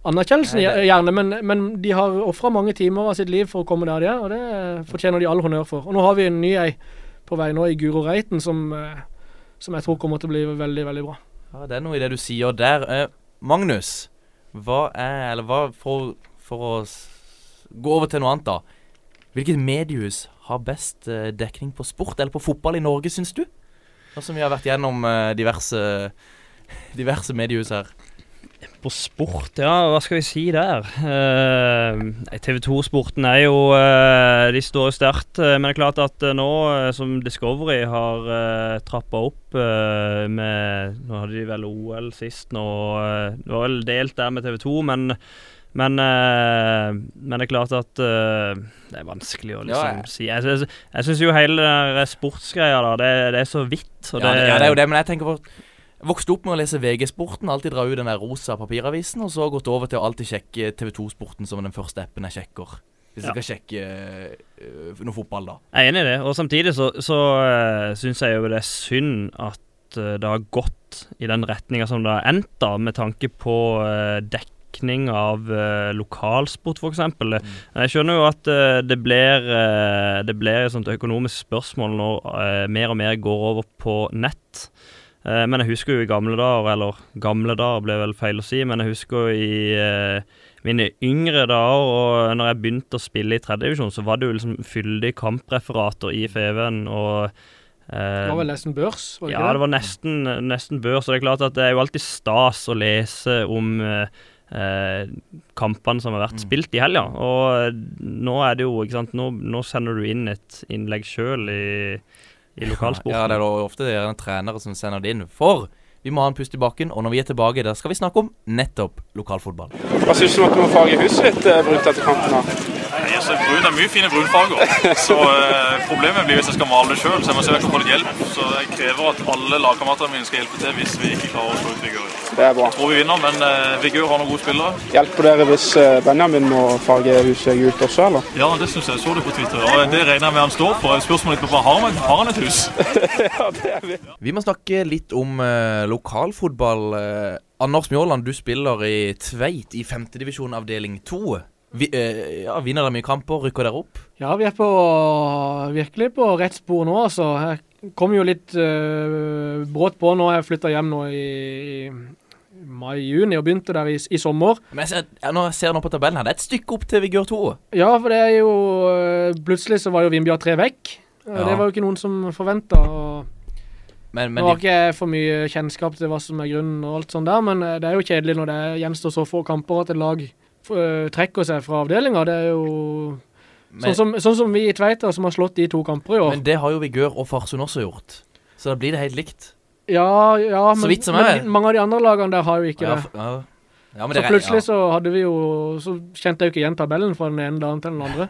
anerkjennelsen, Nei, det- gjerne, men, men de har ofra mange timer av sitt liv for å komme der de er, og det fortjener de all honnør for. Og nå har vi en ny ei på vei nå i Guro Reiten som, eh, som jeg tror kommer til å bli veldig, veldig bra. Ja, det er noe i det du sier der. Eh, Magnus, hva er Eller hva for, for å gå over til noe annet, da. Hvilket mediehus har best eh, dekning på sport eller på fotball i Norge, syns du? Nå som vi har vært gjennom eh, diverse diverse mediehus her. På sport, ja, hva skal vi si der? Eh, TV 2-sporten er jo eh, De står jo sterkt. eh, men det er klart at eh, nå eh, som Discovery har uh, trappa opp eh, med Nå hadde de vel OL sist, nå eh, Det var vel delt der med TV 2, men men, eh, men det er klart at eh, det er vanskelig å liksom Ja, jeg- si. Jeg, synes- jeg syns jo hele den sportsgreia da, det, det er så vidt. Ja, det, ja, det er jo det, men jeg tenker på jeg vokste opp med å lese VG-sporten, alltid dra ut den der rosa papiravisen, og så gått over til å alltid sjekke TV 2-sporten som den første appen jeg sjekker. Hvis Ja. jeg skal sjekke uh, noe fotball, da. Jeg er enig i det. Og samtidig så, så uh, syns jeg jo det er synd at eh, det har gått i den retninga som det har endt, da, med tanke på eh, dekning av uh, lokalsport, f.eks. eksempel Jeg skjønner jo at uh, det blir uh, Det blir et sånt økonomisk spørsmål når eh, mer og mer går over på nett. Eh, men jeg husker jo i gamle dager, eller gamle dager ble vel feil å si, men jeg husker jo i eh, mine yngre dager, og når jeg begynte å spille i tredjedivisjon, så var det jo liksom fyldige kampreferater i FV-en, og eh, Det var vel nesten børs? Var det ja, ikke det var nesten, nesten børs. Og det er klart at det er jo alltid stas å lese om eh, eh, kampene som har vært spilt i helga. Og nå er det jo, ikke sant, nå, nå sender du inn et innlegg sjøl i, i lokalsporten. Ja, det er ofte gjerne trenere som sender det inn. For vi må ha en pust i bakken, og når vi er tilbake, der skal vi snakke om nettopp lokalfotball. Hva syns du om at du må farge huset ditt eh, brunt etter kampen? da? Nei, altså, brun er mye fine brunfarger. Så eh, problemet blir hvis jeg skal male det sjøl, så jeg må se om jeg kan få litt hjelp. Så jeg krever at alle lagkameratene mine skal hjelpe til hvis vi ikke klarer å slå ut Vigør. Det er bra. Jeg tror vi vinner, men eh, Vigør har noen gode spillere. Hjelper dere hvis eh, Benjamin må farge huset gult også, eller? Ja, det syns jeg. Så det på Twitter. Og det regner jeg med han står på. Spørsmålet er bare har han, har han et hus? ja, det er vi. Vi må snakke litt om eh, lokalfotball. Eh, Anders Mjåland, du spiller i Tveit i femtedivisjon avdeling to. Vi, eh, ja, vinner dere mye kamper? Rykker dere opp? Ja, vi er på, virkelig på rett spor nå, altså. Jeg kom jo litt uh, brått på. Nå jeg flytta hjem nå i, i mai-juni og begynte der i, i sommer. Men jeg ser, ja, når jeg ser nå på tabellen her, det er et stykke opp til Vigør 2. Ja, for det er jo eh, Plutselig så var jo Vindbjørn 3 vekk. Eh, Ja. Det var jo ikke noen som forventa. Men, Nå men har ikke jeg for mye kjennskap til hva som er grunnen og alt sånt der, men eh, det er jo kjedelig når det gjenstår så få kamper at et lag eh, trekker seg fra avdelinga. Det er jo men, sånn, som, sånn som vi i Tveita, som har slått de to kamper i år. men det har jo Vigør og Farsund også gjort. Så da blir det helt likt. ja, ja, men, men mange av de andre lagene der har jo ikke Ja, det. ja. Så det plutselig så hadde vi jo Så kjente jeg jo ikke igjen tabellen fra den ene dagen til den andre.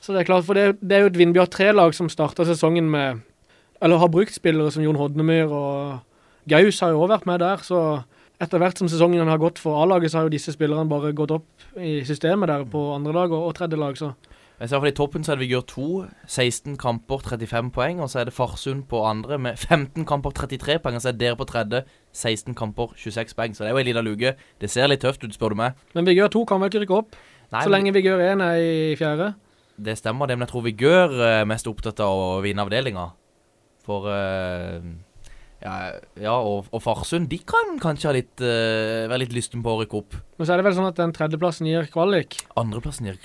Så det er klart, for det, det er jo et Vindbjørn 3-lag som starta sesongen med Eller har brukt spillere som Jon Hodnemyr og Gaus har jo òg vært med der, så etter hvert som sesongen har gått for A-laget, så har jo disse spillerne bare gått opp i systemet der på andre lag og, og tredje lag, så Jeg ser i I toppen så er det Vigør 2, 16 kamper, 35 poeng. Og så er det Farsund på andre med 15 kamper, 33 poeng. Og så er det dere på tredje, 16 kamper, 26 poeng. Så det er jo en liten luke. Det ser litt tøft ut, spør du meg. Men Vigør 2 kan vel ikke rykke opp, Nei, så lenge Vigør 1 er i fjerde. Det stemmer, det. Men jeg tror Vigør er mest opptatt av å vinne avdelinga. For eh, ja, ja, og, og Farsund, de kan kanskje ha litt, uh, være litt lysten på å rykke opp. Men så er det vel sånn at den tredjeplassen gir kvalik. Andreplassen gir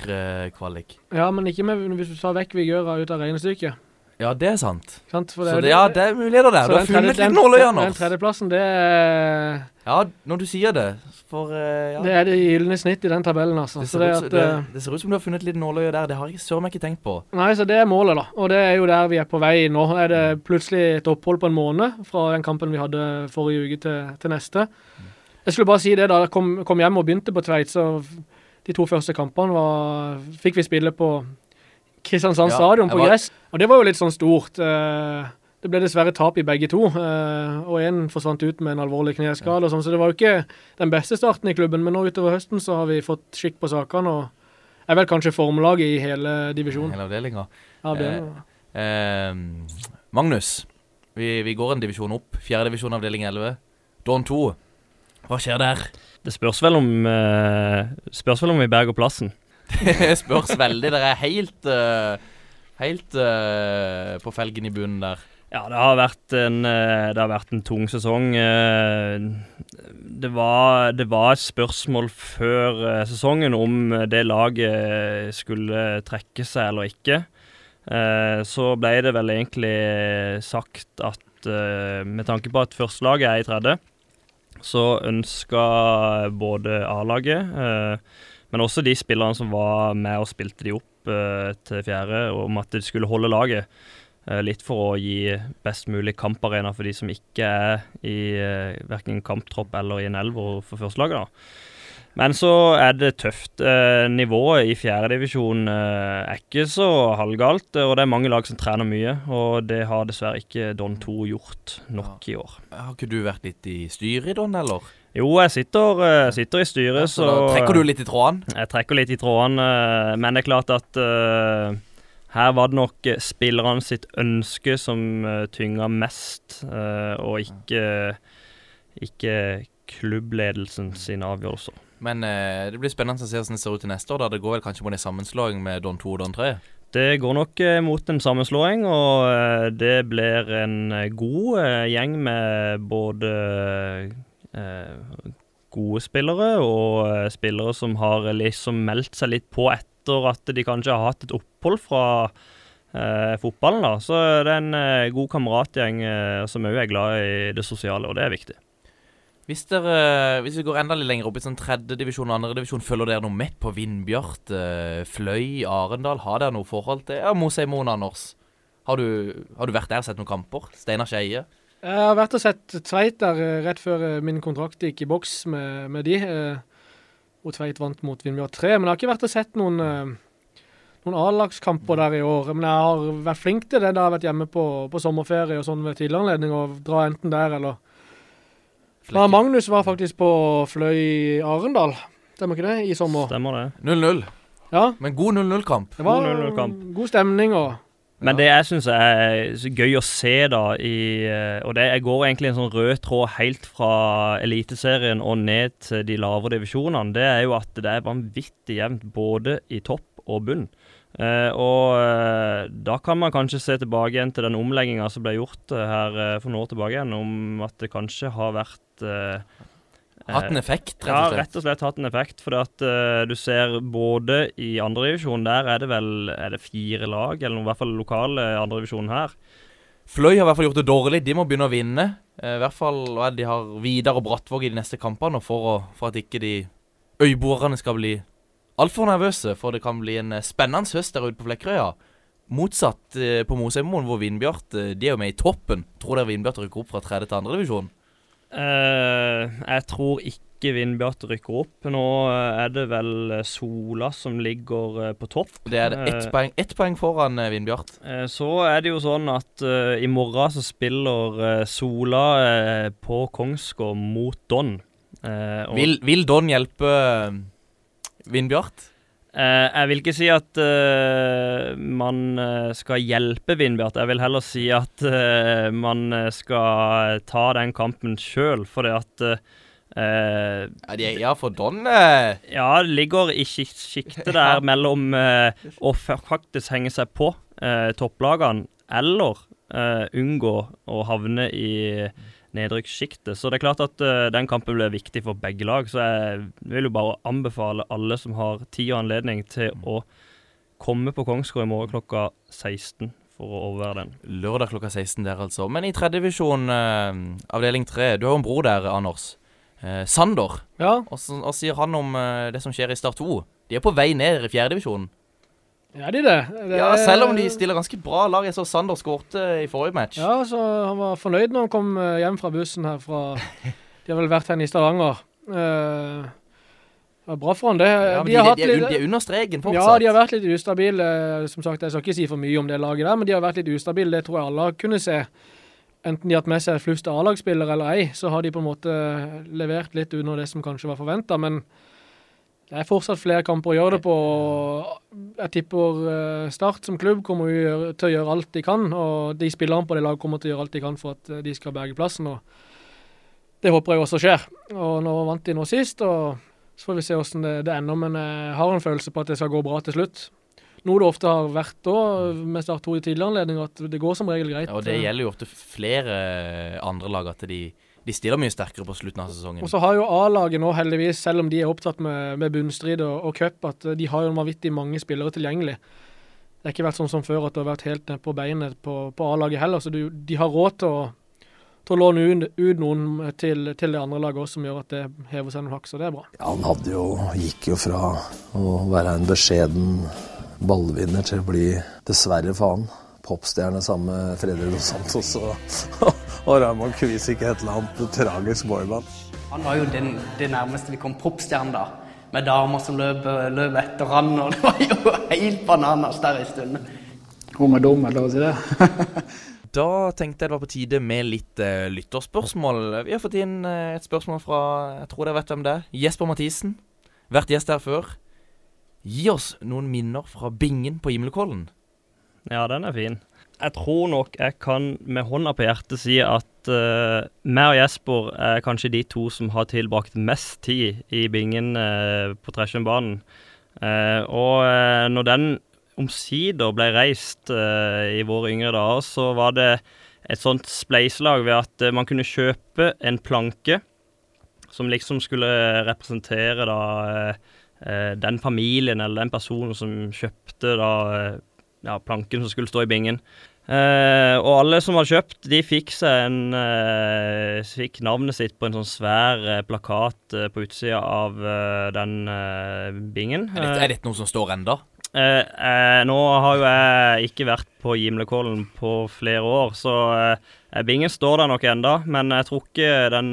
kvalik. Ja, men ikke med, hvis du tar vekk Vigøra ut av regnestykket. Ja, det er sant. Sant? For Så det, ja, det er muligheter der. Du har funnet litt nåløye, den- Den tredjeplassen, det er, Ja, når du sier det. For uh, ja. det er det gylne snitt i den tabellen, altså. Det Så ser, det ut, at, det, eh, det ser ut som du har funnet litt nåløye der. Det har jeg søren meg ikke tenkt på. Nei, så det er målet, da. Og det er jo der vi er på vei nå. Er det plutselig et opphold på en måned fra den kampen vi hadde forrige uke til, til neste. Jeg skulle bare si det da jeg kom, kom hjem og begynte på Tveit, så de to første kampene var, fikk vi spille på Kristiansand Ja, stadion på var- gress. Og det var jo litt sånn stort. eh, Det ble dessverre tap i begge to, eh, og én forsvant ut med en alvorlig kneskade. og sånn, Så det var jo ikke den beste starten i klubben, men nå utover høsten så har vi fått skikk på sakene. og er vel kanskje formlaget i hele divisjonen. Hele avdelinga. Ja, er Eh, eh, Magnus, vi, vi går en divisjon opp. Fjerdedivisjon avdeling 11. Don 2. Hva skjer der? Det spørs vel om eh, Spørs vel om vi berger plassen. Det spørs veldig. Dere er helt eh, Helt eh, på felgen i bunnen der. Ja, det har vært en, eh, har vært en tung sesong. Det var, det var et spørsmål før sesongen om det laget skulle trekke seg eller ikke. Så ble det vel egentlig sagt at med tanke på at førstelaget er i tredje, så ønska både A-laget, men også de spillerne som var med og spilte de opp eh, til fjerde, om at de skulle holde laget. Eh, litt for å gi best mulig kamparena for de som ikke er i uh, verken kamptropp eller i en elver for førstelaget. da. Men så er det tøft. Eh, nivået i fjerdedivisjon eh, er ikke så halvgalt, eh, og det er mange lag som trener mye. Og det har dessverre ikke Don 2 gjort nok i år. Har ikke du vært litt i styret i Don, eller? Jo, jeg sitter, eh, sitter i styret, Så da trekker du litt i trådene? Jeg trekker litt i trådene, eh, men det er klart at uh, her var det nok eh, spillerne sitt ønske som tynga mest, uh, og ikke, ikke klubbledelsen sine avgjørelser. Men uh, det blir spennende å se hvordan det ser ut til neste år. da Det går vel kanskje på en sammenslåing med Don 2 og Don 3? Det går nok eh, mot en sammenslåing, og eh, det blir en eh, god eh, gjeng med både eh, gode spillere og eh, spillere som har liksom meldt seg litt på etter at de kanskje har hatt et opphold fra eh, fotballen. da. Så det er en eh, god kameratgjeng eh, som òg er glad i det sosiale, og det er viktig. Hvis, dere, hvis vi går enda litt lenger opp i sånn tredjedivisjon og andredivisjon, følger dere noe med på Vindbjart, eh, Fløy, Arendal? Har dere noe forhold til Ja, Moseimoen, Anders. Har du, har du vært der og sett noen kamper? Steinar Skeie? Jeg har vært og sett Tveit der eh, rett før eh, min kontrakt gikk i boks med, med de. Og Tveit vant mot Vindbjørn 3. Men jeg har ikke vært og sett noen, eh, noen A-lagskamper der i år. Men jeg har vært flink til det da jeg har vært hjemme på, på sommerferie og sånn ved tidligere anledning, og dra enten der eller ja, Magnus var faktisk på Fløy Arendal, stemmer ikke det, i sommer? Stemmer det. 0-0. Ja. Men god 0-0-kamp. Det var God god stemning og Men det jeg syns er gøy å se, da, i, eh, og det går egentlig en sånn rød tråd helt fra Eliteserien og ned til de lavere divisjonene, det er jo at det er vanvittig jevnt både i topp og bunn. Eh, og eh, da kan man kanskje se tilbake igjen til den omlegginga som ble gjort her for noen år tilbake igjen, om at det kanskje har vært Hatt en eh, effekt, rett og slett? Ja, rett og slett hatt en effekt. For at eh, du ser både i andredivisjon, der er det vel er det fire lag, eller i hvert fall lokale andredivisjon her. Fløy har i hvert fall gjort det dårlig. De må begynne å vinne. Eh, I hvert fall hva er det de har Vidar og Brattvåg i de neste kampene for, å, for at ikke de øyboerne skal bli altfor nervøse. For det kan bli en eh, spennende høst der ute på Flekkerøya. Motsatt eh, på Mosheimoen, hvor Vindbjart eh, de er jo med i toppen. Tror dere Vindbjart rykker opp fra tredje til andre divisjon? Eh, jeg tror ikke Vindbjart rykker opp. Nå eh, er det vel eh, Sola som ligger eh, på topp. Det er det ett Eh, poeng, ett poeng foran eh, Vindbjart. Eh, Så er det jo sånn at eh, i morgen så spiller eh, Sola eh, på Kongsgård mot Don. Eh, Vil, vil Don hjelpe eh, Vindbjart? Eh, jeg vil ikke si at eh, man eh, skal hjelpe Vindbjart. Jeg vil heller si at man skal ta den kampen sjøl, fordi at Uh, ja, de, ja, for Don uh. Ja, det ligger i sjiktet der mellom uh, å faktisk henge seg på topplagene, eller unngå å havne i nedrykkssjiktet. Så det er klart at uh, den kampen blir viktig for begge lag. Så jeg vil jo bare anbefale alle som har tid og anledning til å komme på Kongsgård i morgen klokka 16 for å overvære den. Lørdag klokka 16 der, altså. Men i tredjedivisjon, eh, avdeling 3, du har jo en bror der, Anders. Eh, Sander. Ja. Hva sier han om eh, det som skjer i Start 2? De er på vei ned i fjerdedivisjon. Ja, de det. det Ja, selv om de stiller ganske bra lag. Jeg så Sander skårte i forrige match. Ja, så han var fornøyd når han kom eh, hjem fra bussen her fra De har vel vært her i Stavanger. Eh, det var bra for han, det. Ja, de, de, de, er, de er under streken fortsatt. Ja, de har vært litt ustabile. Som sagt, jeg skal ikke si for mye om det laget der, men de har vært litt ustabile. Det tror jeg alle har kunnet se. Enten de har hatt med seg flust A-lagsspillere eller ei, så har de på en måte levert litt under det som kanskje var forventa. Men det er fortsatt flere kamper å gjøre det på. og Jeg tipper eh, Start som klubb kommer til å gjøre alt de kan. Og de spillerne på det laget kommer til å gjøre alt de kan for at eh, de skal berge plassen. og Det håper jeg også skjer. Og Nå vant de nå sist, og så får vi se hvordan det, det ender. Men jeg har en følelse på at det skal gå bra til slutt. Noe det ofte har vært da, med Start 2 i tidligere anledninger, at det går som regel greit. Ja, og det gjelder jo ofte flere andre lag, at de, de stiller mye sterkere på slutten av sesongen. Og så har jo A-laget nå heldigvis, selv om de er opptatt med, med bunnstrid og, og cup, at de har jo vanvittig mange spillere tilgjengelig. Det har ikke vært sånn som før at det har vært helt ned på beinet på, på A-laget heller. Så du, de har råd til å, til å låne ut, ut noen til, til det andre laget også, som gjør at det hever seg noen hakk. Så det er bra. Ja, han hadde jo, gikk jo fra å være en beskjeden ballvinner til å bli, dessverre for han, popstjerne sammen med Fredrik Dos Santos og, og Raymond Kvisik, et eller annet tragisk boyband. Han var jo den, det nærmeste vi kom popstjerne da. Med damer som løp, løp etter han, og det var jo helt bananas der en stund. Om er dum, eller hva sier si det? Da tenkte jeg det var på tide med litt uh, lytterspørsmål. Vi har fått inn uh, et spørsmål fra Jeg tror dere vet hvem det er. Jesper Mathisen. Vært gjest her før. Gi oss noen minner fra bingen på Himmelkollen. Ja, den er fin. Jeg tror nok jeg kan med hånda på hjertet si at uh, meg og Jesper er kanskje de to som har tilbrakt mest tid i bingen uh, på Treshumbanen. Uh, og uh, når den omsider ble reist i våre yngre dager, så var det et sånt spleiselag ved at man kunne kjøpe en planke som liksom skulle representere da den familien eller den personen som kjøpte da ja, planken som skulle stå i bingen. Eh, og alle som hadde kjøpt, de fikk seg en eh, Fikk navnet sitt på en sånn svær eh, plakat eh, på utsida av eh, den eh, bingen. Er dette, er dette noe som står? Eh, eh, nå har jo jeg ikke vært på Gimlekollen på flere år, så bingen står der nok enda, men jeg tror ikke den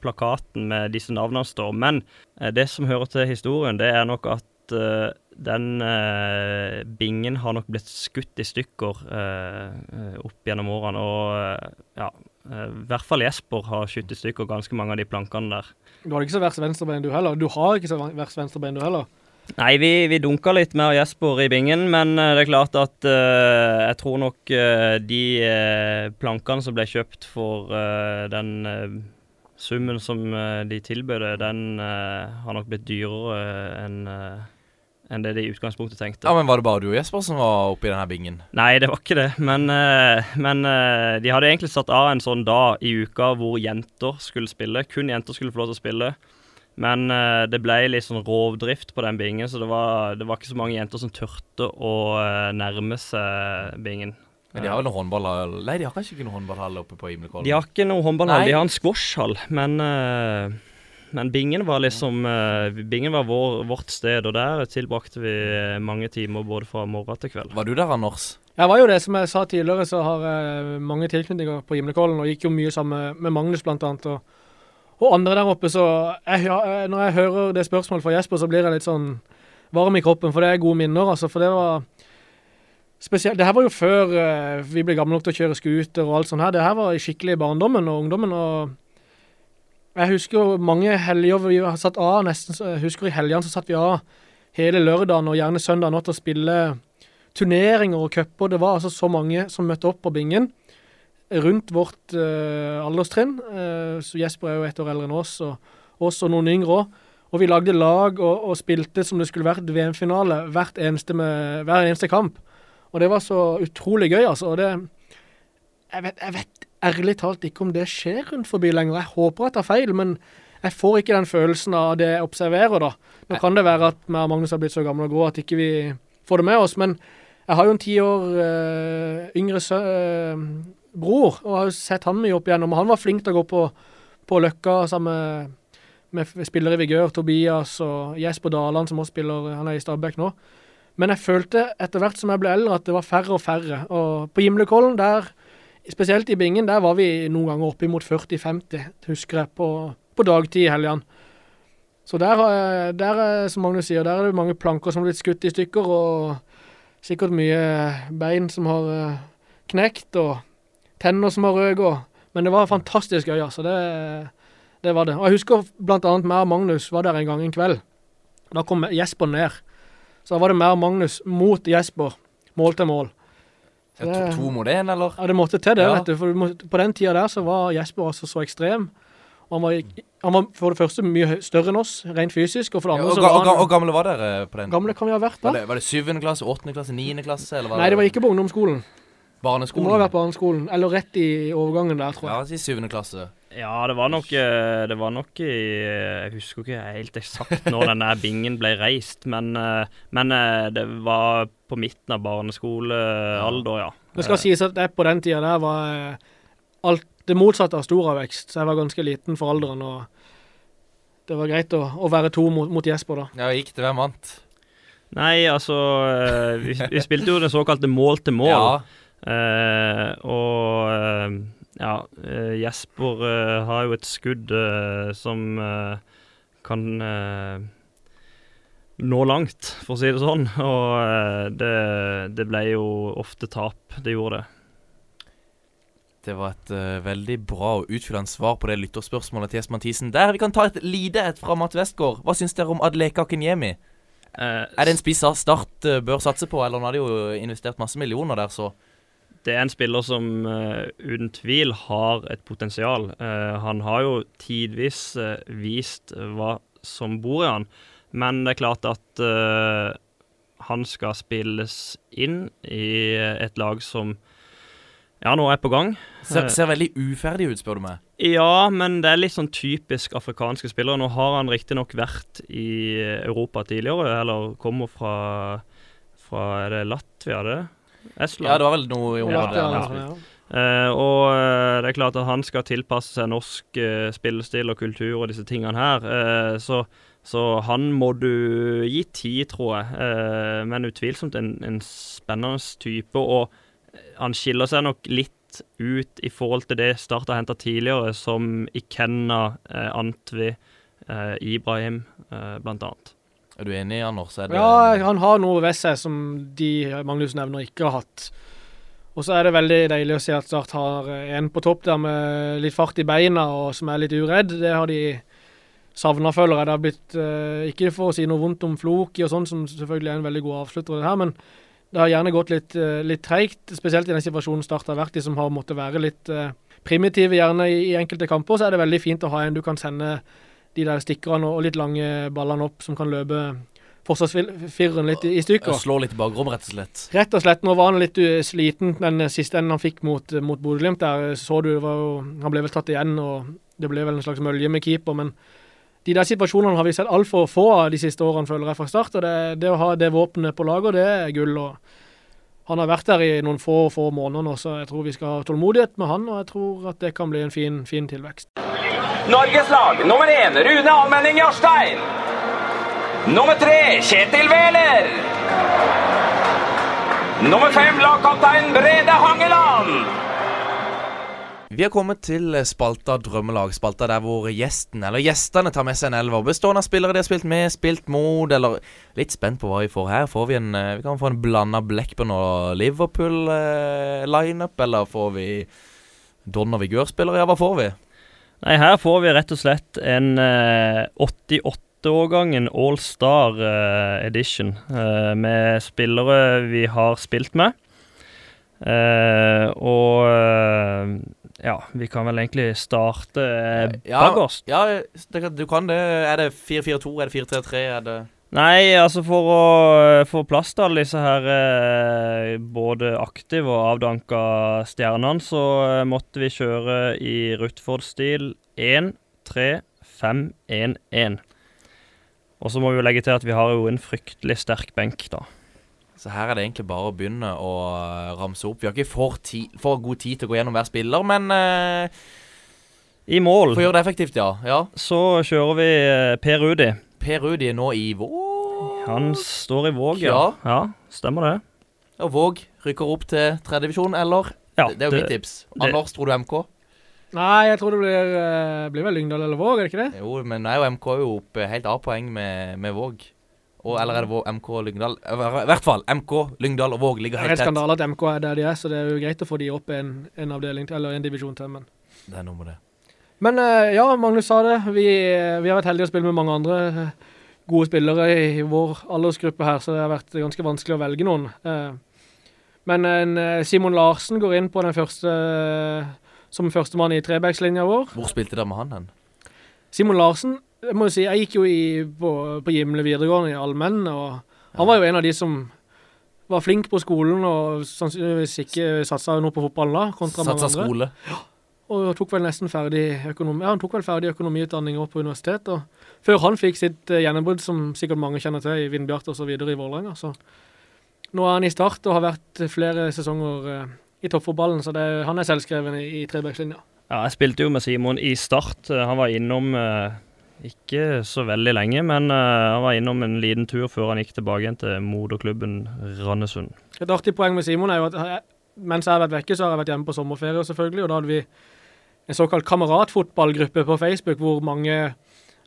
plakaten med disse navnene står. Men det som hører til historien, det er nok at eh, den uh, bingen har nok blitt skutt i stykker uh, opp gjennom årene, og ja I hvert fall Jesper har skutt i stykker ganske mange av de plankene der. Du har ikke så verst venstrebein du heller. Du har ikke så verst venstrebein du heller. Nei, vi, vi dunka litt med Jesper i bingen, men det er klart at jeg tror nok de plankene som ble kjøpt for den summen som de tilbød, den uh, har nok blitt dyrere enn eh, enn det de i utgangspunktet tenkte. Ja, men Var det bare du og Jesper som var oppi denne bingen? Nei, det var ikke det. Men, eh, men eh, de hadde egentlig satt av en sånn dag i uka hvor jenter skulle spille. Kun jenter skulle få lov til å spille. Men eh, det ble litt sånn rovdrift på den bingen, så det var, det var ikke så mange jenter som turte å nærme seg bingen. Men de har vel noen håndballhall Nei, de har kanskje ikke noen håndballhall oppe på Himmelkollen? De har ikke noen håndballhall, Nei. de har en squashhall, men eh, men bingen var liksom eh, Bingen var vår, vårt sted, og der tilbrakte vi eh, mange timer både fra morgen til kveld. Var du der, Anders? Jeg var jo det, som jeg sa tidligere, så har jeg mange tilknytninger på Gimlekollen, og gikk jo mye sammen med Magnus blant annet, og, og andre der oppe, så jeg, når jeg hører det spørsmålet fra Jesper, så blir jeg litt sånn varm i kroppen, for det er gode minner, altså, for det var spesielt, det her var jo før eh, vi ble gamle nok til å kjøre skuter og alt sånt her, det her var skikkelig i barndommen og ungdommen, og jeg husker jo mange helger vi har satt av nesten, jeg husker i helgene så satt vi av hele lørdagen og gjerne søndagen til å spille turneringer og cuper. Det var altså så mange som møtte opp på bingen rundt vårt eh, alderstrinn. Eh, så Jesper er jo ett år eldre enn oss, og oss og noen yngre òg. Og vi lagde lag og, og spilte som det skulle vært VM-finale hver eneste kamp. Og det var så utrolig gøy, altså. Og det jeg vet, jeg vet ærlig talt ikke om det skjer rundt forbi lenger. Jeg håper jeg tar feil, men jeg får ikke den følelsen av det jeg observerer, da. Nå kan det være at vi og Magnus har blitt så gamle og grå at ikke vi får det med oss, men jeg har jo en ti år øh, yngre sø øh, bror, og har jo sett han mye opp igjennom. Og han var flink til å gå på, på Løkka sammen med, med spillere i Vigør, Tobias og Jesper Daland, som også spiller, han er i Stabæk nå. Men jeg følte etter hvert som jeg ble eldre, at det var færre og færre. Og på Gimlekollen, der, spesielt i Bingen, der var vi noen ganger oppimot 40-50, husker jeg, på, på dagtid i helgene. Så der, der, er, som Magnus sier, der er det mange planker som har blitt skutt i stykker, og sikkert mye bein som har eh, knekt, og tenner som har røket. Men det var fantastisk gøy, altså. Det, det var det. Og jeg husker blant annet meg og Magnus var der en gang en kveld. Da kom Jesper ned. Så da var det meg og Magnus mot Jesper, mål til mål. Så det, to, to mot én, eller? ja, det måtte til det, Ja. vet du. For på den tida der så var Jesper altså så ekstrem. Og han var, han var for det første mye større enn oss, rent fysisk, og for det Ja, og, så var han og gamle var dere på den? Gamle kan vi ha vært da? Var det, var det syvende klasse, åttende klasse, niende klasse? Eller var Nei, det var ikke på ungdomsskolen. Det barneskolen? må ha vært barneskolen. Eller rett i overgangen der, tror jeg. Ja, i syvende klasse. Ja, det var nok eh, Det var nok i Jeg husker ikke helt eksakt når denne bingen ble reist, men, eh, men eh, det var på midten av barneskolealder, ja. Det skal sies at jeg på den tida der var alt det motsatte av storavvekst, så jeg var ganske liten for alderen. og det var greit å, å være to mot, mot Jesper, da. Ja, gikk det? Hvem vant? Nei, altså vi, vi spilte jo det såkalte mål til mål. Ja. Eh, og eh, ja, eh, Jesper har jo et skudd som kan nå langt, for å si det sånn. Og det, det ble jo ofte tap. Det gjorde det. Det var et uh, veldig bra og utfyllende svar på det lytterspørsmålet til Jesper Mathisen. Der vi kan ta et lite et fra Matt Westgård. Hva syns dere om Adleka Kenyemi? Uh, er det en spiss Start uh, bør satse på, eller nå har de jo investert masse millioner der, så Det er en spiller som uh, uten tvil har et potensial. Uh, han har jo tidvis uh, vist hva som bor i han, men det er klart at han skal spilles inn i et lag som ja, nå er på gang. ser, ser veldig uferdig ut, spør du meg. ja, men det er litt sånn typisk afrikanske spillere. Nå har han riktignok vært i Europa tidligere, eller kommer fra, fra Er det Latvia, det? Estland? Ja, det var vel noe i området Ja, ja. Eh, og uh, det er klart at han skal tilpasse seg norsk uh, spillestil og kultur og disse tingene her. Eh, så, så han må du gi tid, tror jeg. Eh, men utvilsomt en, en spennende type. Og han skiller seg nok litt ut i forhold til det Start har henta tidligere, som Ikenna, Antvi, Ibrahim, uh, blant annet. Er du enig, Anders? Er Ja, han har noe ved seg som de Magnus nevner ikke har hatt. Og så er det veldig deilig å se at Start har eh, en på topp der med litt fart i beina og som er litt uredd. Det har de savna, føler jeg. Det har blitt eh, Ikke for å si noe vondt om Floki og sånn, som selvfølgelig er en veldig god avslutter, det her, men det har gjerne gått litt, uh, litt treigt, spesielt i den situasjonen Start har vært i, som har måttet være litt eh, primitive gjerne i enkelte kamper. Så er det veldig fint å ha en du kan sende de der stikkerne og litt lange ballene opp, som kan løpe forsvarsfireren litt i, stykker. Slå litt i bakrom, rett og slett. Rett og slett, nå var han litt sliten den siste enden han fikk mot, mot Bodø-Glimt. Der så du, det var han ble vel tatt igjen, og det ble vel en slags mølje med keeper. Men de der situasjonene har vi sett altfor få av de siste årene, føler jeg, fra start. og det, det å ha det våpenet på lager, det er gull. og Han har vært der i noen få få måneder nå, så jeg tror vi skal ha tålmodighet med han. Og jeg tror at det kan bli en fin, fin tilvekst. Norges lag nummer én Rune Almenning Jarstein. Nummer tre Kjetil Wæler. Nummer fem lagkaptein Brede Hangeland. Vi har kommet til spalta Drømmelag. Spalta der hvor gjesten, eller gjestene, tar med seg en elver. Bestående av spillere de har spilt med, spilt mot, eller Litt spent på hva vi får her. Får vi en eh, Vi kan få en blanda Blackburn og Liverpool-lineup, eller får vi Don og Vigør-spillere? Ja, hva får vi? Nei, her får vi rett og slett en eh, 88-årgangen All Star eh, edition eh, med spillere vi har spilt med. Eh, og eh, ja, vi kan vel egentlig starte eh, bakerst. Ja, det, du kan det. Er det 4-4-2? Er det 4-3-3? Er det Nei, altså for å få plass til alle disse her eh, både aktive og avdanka stjernene, så eh, måtte vi kjøre i Rutford-stil 1-3-5-1-1. Og så må vi jo legge til at vi har jo en fryktelig sterk benk, da. Så her er det egentlig bare å begynne å eh, ramse opp. Vi har ikke for, ti, for god tid til å gå gjennom hver spiller, men eh, I mål For å gjøre det effektivt, ja. ja. så kjører vi eh, Per Rudi. Per Rudi er nå i Våg. Han står i Våg, ja. ja. Stemmer det. Og Våg rykker opp til tredjedivisjon, eller? Ja, det, det er jo det- mitt tips. det- Anders, tror du MK? Nei, jeg tror det blir, eh, blir vel Lyngdal eller Våg, er det ikke det? Jo, men nå er jo MK jo oppe helt A-poeng med, med Våg. Og, eller er det Våg, MK Lyngdal? I hvert fall MK, Lyngdal og Våg ligger helt tett. Det er helt helt skandale at MK er der de er, så det er jo greit å få de opp en, en avdeling til, eller en divisjon til. Men, Det er noe med det. men eh, ja, Magnus sa det. Vi, eh, vi har vært heldige å spille med mange andre eh, gode spillere i vår aldersgruppe her, så det har vært ganske vanskelig å velge noen. Eh, Men en, eh, Simon Larsen går inn på den første eh, som førstemann i trebackslinja vår. Hvor spilte dere med han hen? Simon Larsen, jeg må jo si, jeg gikk jo i, på, på Gimle videregående i allmenn, og han var jo en av de som var flink på skolen og sannsynligvis ikke satsa noe på fotballen da, kontra mange Satsa andre. skole. Og tok vel nesten ferdig økonomi, ja, han tok vel ferdig økonomiutdanning på universitet, og før han fikk sitt uh, gjennombrudd, som sikkert mange kjenner til, i Vindbjart videre i Vålerenga, så nå er han i start og har vært flere sesonger uh, i toppfotballen, så det, han er selvskreven i, i trebackslinja. Ja, jeg spilte jo med Simon i start. Han var innom uh, ikke så veldig lenge, men han var innom en liten tur før han gikk tilbake igjen til moderklubben Randesund. Et artig poeng med Simon er jo at jeg, mens jeg har vært vekke, så har jeg vært hjemme på sommerferie selvfølgelig, og da hadde vi en såkalt kameratfotballgruppe på Facebook hvor mange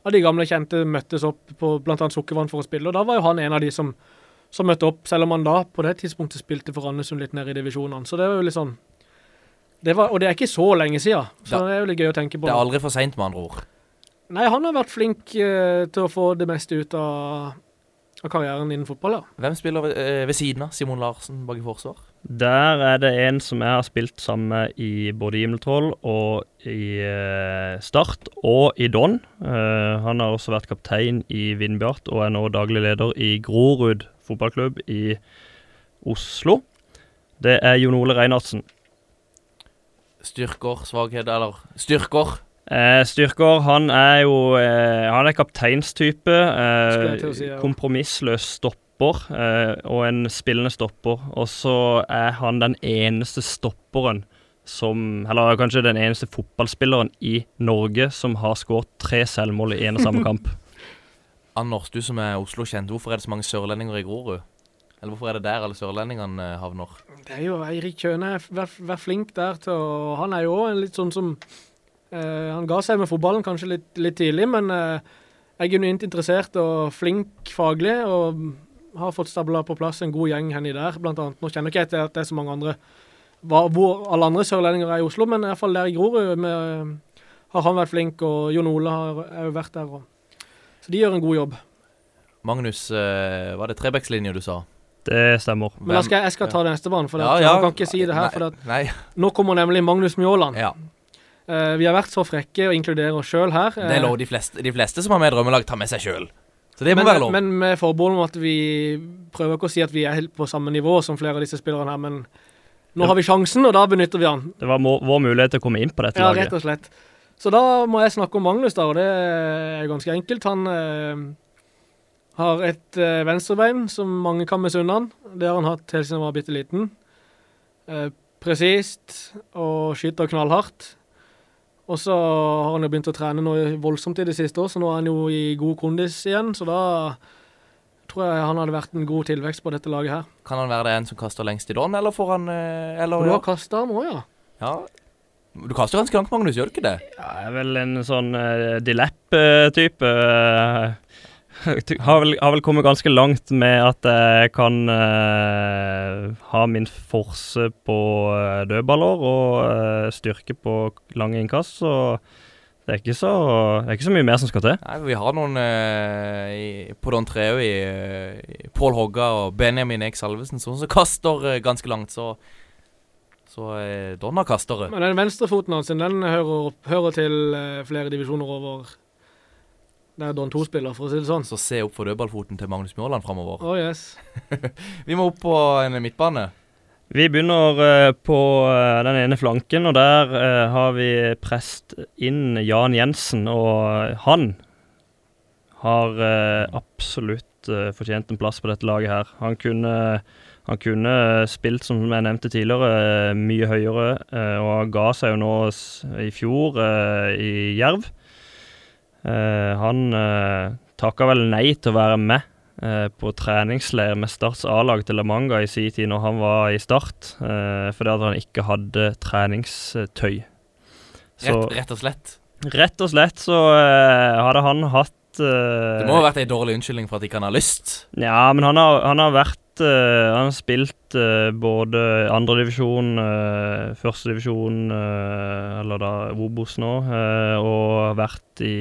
av de gamle kjente møttes opp på bl.a. Sukkervann for å spille, og da var jo han en av de som, som møtte opp, selv om han da på det tidspunktet spilte for Randesund litt ned i divisjonene. Så det var jo litt sånn det var, Og det er ikke så lenge siden, så det er jo litt gøy å tenke på. Det er aldri for seint, med andre ord. Nei, han har vært flink eh, til å få det meste ut av, av karrieren innen fotball, ja. Hvem spiller ved, eh, ved siden av Simon Larsen bak i forsvar? Der er det en som jeg har spilt sammen med i både Himmeltroll og i eh, Start og i Don. Eh, han har også vært kaptein i Vindbjart og er nå daglig leder i Grorud fotballklubb i Oslo. Det er Jon Ole Reinhardsen. Styrker, svakheter, eller Styrker. Eh, Styrker, han er jo eh, Han er kapteinstype. Eh, si, ja. kompromissløs stopper eh, og en spillende stopper. Og så er han den eneste stopperen som Eller kanskje den eneste fotballspilleren i Norge som har skåret tre selvmål i en og samme kamp. Anders, du som er Oslo-kjent, hvorfor er det så mange sørlendinger i Grorud? Eller hvorfor er det der alle sørlendingene eh, havner? Det er jo Eirik Kjøne Vær, vær flink der til å Han er jo òg en litt sånn som eh, Han ga seg med fotballen kanskje litt, litt tidlig, men eh, er genuint interessert og flink faglig. Og har fått stabla på plass en god gjeng henne der, blant annet. Nå kjenner ikke jeg til at det er så mange andre hva, hvor alle andre sørlendinger er i Oslo, men i hvert fall der i Grorud har han vært flink, og Jon Ole har er jo vært der. Og, så de gjør en god jobb. Magnus, eh, var det Trebekslinja du sa? Det stemmer. Men da skal jeg, jeg skal ta det neste banen, for Ja, ja. jeg kan ikke si det her. Nei, For at, nei. nå kommer nemlig Magnus Mjåland. Ja. Uh, vi har vært så frekke å inkludere oss sjøl her. Det er lov. De fleste, de fleste som har med drømmelag, tar med seg sjøl. Så det må men, være lov. Men med forbehold om at vi prøver ikke å si at vi er helt på samme nivå som flere av disse spillerne her, men nå har vi sjansen, og da benytter vi den. Det var vår mulighet til å komme inn på dette Ja, laget. rett og slett. Så da må jeg snakke om Magnus, da, og det er ganske enkelt. Han eh, har et eh, venstrebein som mange kan misunne han. Det har han hatt helt siden han var bitte liten. Eh, Presist og skyter knallhardt. Og så har han jo begynt å trene noe voldsomt i det siste år, så nå er han jo i god kondis igjen. Så da tror jeg han hadde vært en god tilvekst på dette laget her. Kan han være det en som kaster lengst i don, eller får han eh, eller, du ja. har kasta han òg, ja. ja. Du kaster ganske langt, Magnus, gjør du ikke det? Ja, jeg er vel en sånn uh, Dilepp-type. Har, vel, har vel kommet ganske langt med at jeg kan uh, ha min forse på eh, dødballer og uh, styrke på lange innkast, så det er, ikke så, det er ikke så mye mer som skal til. Nei, Vi har noen eh, i, på Don Treo i, i Pål Hogga og Benjamin Eik Salvesen som kaster eh, ganske langt, så så eh, Donna kaster. Men den venstrefoten hans den hører, hører til flere divisjoner over der Don 2 spiller, for å si det sånn. Så se opp for dødballfoten til Magnus Mjåland framover. Oh, yes. vi må opp på en midtbane. Vi begynner eh, på eh, den ene flanken, og der eh, har vi prest inn Jan Jensen. Og han har absolutt fortjent en plass på dette laget her. Han kunne, han kunne spilt, som jeg nevnte tidligere, mye høyere, og ga seg jo nå i fjor i Jerv. Eh, han uh, takka vel nei til å være med eh, på treningsleir med Starts A-lag til La Manga i sin tid når han var i Start, eh, fordi at han ikke hadde treningstøy. Så- Rett, rett og slett. Rett og slett så eh, hadde han hatt eh, Det må ha vært ei dårlig unnskyldning for at ikke han har lyst. Ja, men han har, han har vært eh, Han har spilt uh, både andredivisjon, uh, førstedivisjon, uh, eller da Obos nå, og og vært i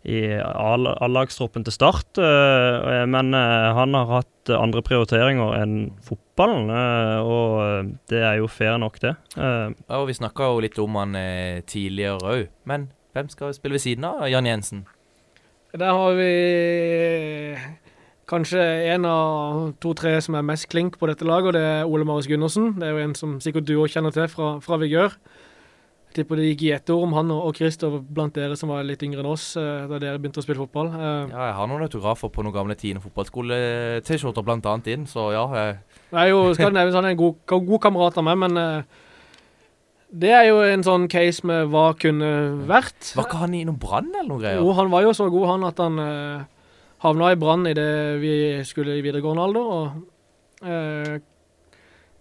i A-lagstroppen til Start, eh, men eh, han har hatt andre prioriteringer enn fotballen, eh, og det er jo fair nok, det. Eh, Ja, og Vi snakka jo litt om han eh, tidligere òg, men hvem skal spille ved siden av Jan Jensen? Der har vi kanskje en av to-tre som er mest klink på dette laget, og det er Ole Marius Gundersen. Det er jo en som sikkert du òg kjenner til fra, fra Vigør. Jeg tipper det gikk i ett ord om han og og Christer blant dere som var litt yngre enn oss eh, da dere begynte å spille fotball. Eh, Ja, Jeg har noen autografer på noen gamle Tine fotballskole-T-skjorter annet inn, så ja. Jeg, Det er jo, skal nevnes han er en god, god kamerat av meg, men eh, det er jo en sånn case med hva kunne vært. var ikke han i noen brann eller noe greier? Jo, han var jo så god han at han havna i brann idet vi skulle i videregående alder. og eh,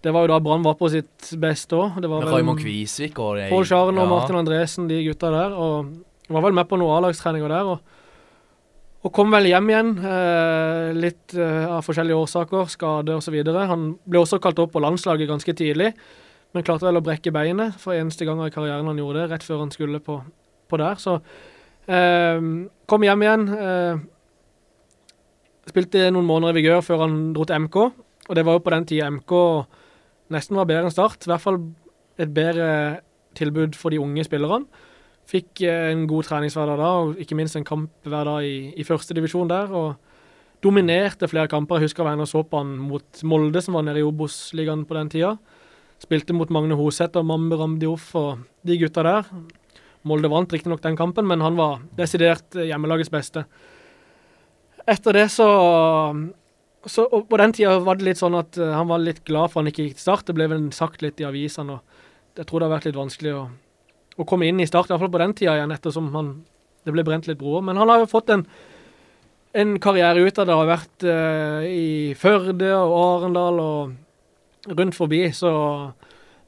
Det var jo da Brann var på sitt beste òg. Raymond Kvisvik og det- Pål Scharen og ja. Martin Andresen, de gutta der. Og var vel med på noen A-lagstreninger der. Og, og kom vel hjem igjen, eh, litt eh, av forskjellige årsaker, skade osv. Han ble også kalt opp på landslaget ganske tidlig, men klarte vel å brekke beinet for eneste gang i karrieren han gjorde det, rett før han skulle på, på der. Så eh, kom hjem igjen. Eh, spilte noen måneder i Vigør før han dro til MK, og det var jo på den tida MK nesten var bedre enn Start. I hvert fall et bedre tilbud for de unge spillerne. Fikk eh, en god treningshverdag da, og ikke minst en kamp hver dag i, i første divisjon der. og Dominerte flere kamper. Jeg husker jeg så på han mot Molde, som var nede i Obos-ligaen på den tida. Spilte mot Magne Hoseth og Mambe Ramdioff og de gutta der. Molde vant riktignok den kampen, men han var desidert eh, hjemmelagets beste. Etter det så, så På den tida var det litt sånn at eh, han var litt glad for han ikke gikk til Start. Det ble vel sagt litt i avisene. og Jeg tror det har vært litt vanskelig å, å komme inn i Start, i hvert fall på den tida igjen, ettersom han, det ble brent litt broer. Men han har jo fått en, en karriere ut av det. Har vært uh, i Førde og Arendal og rundt forbi. Så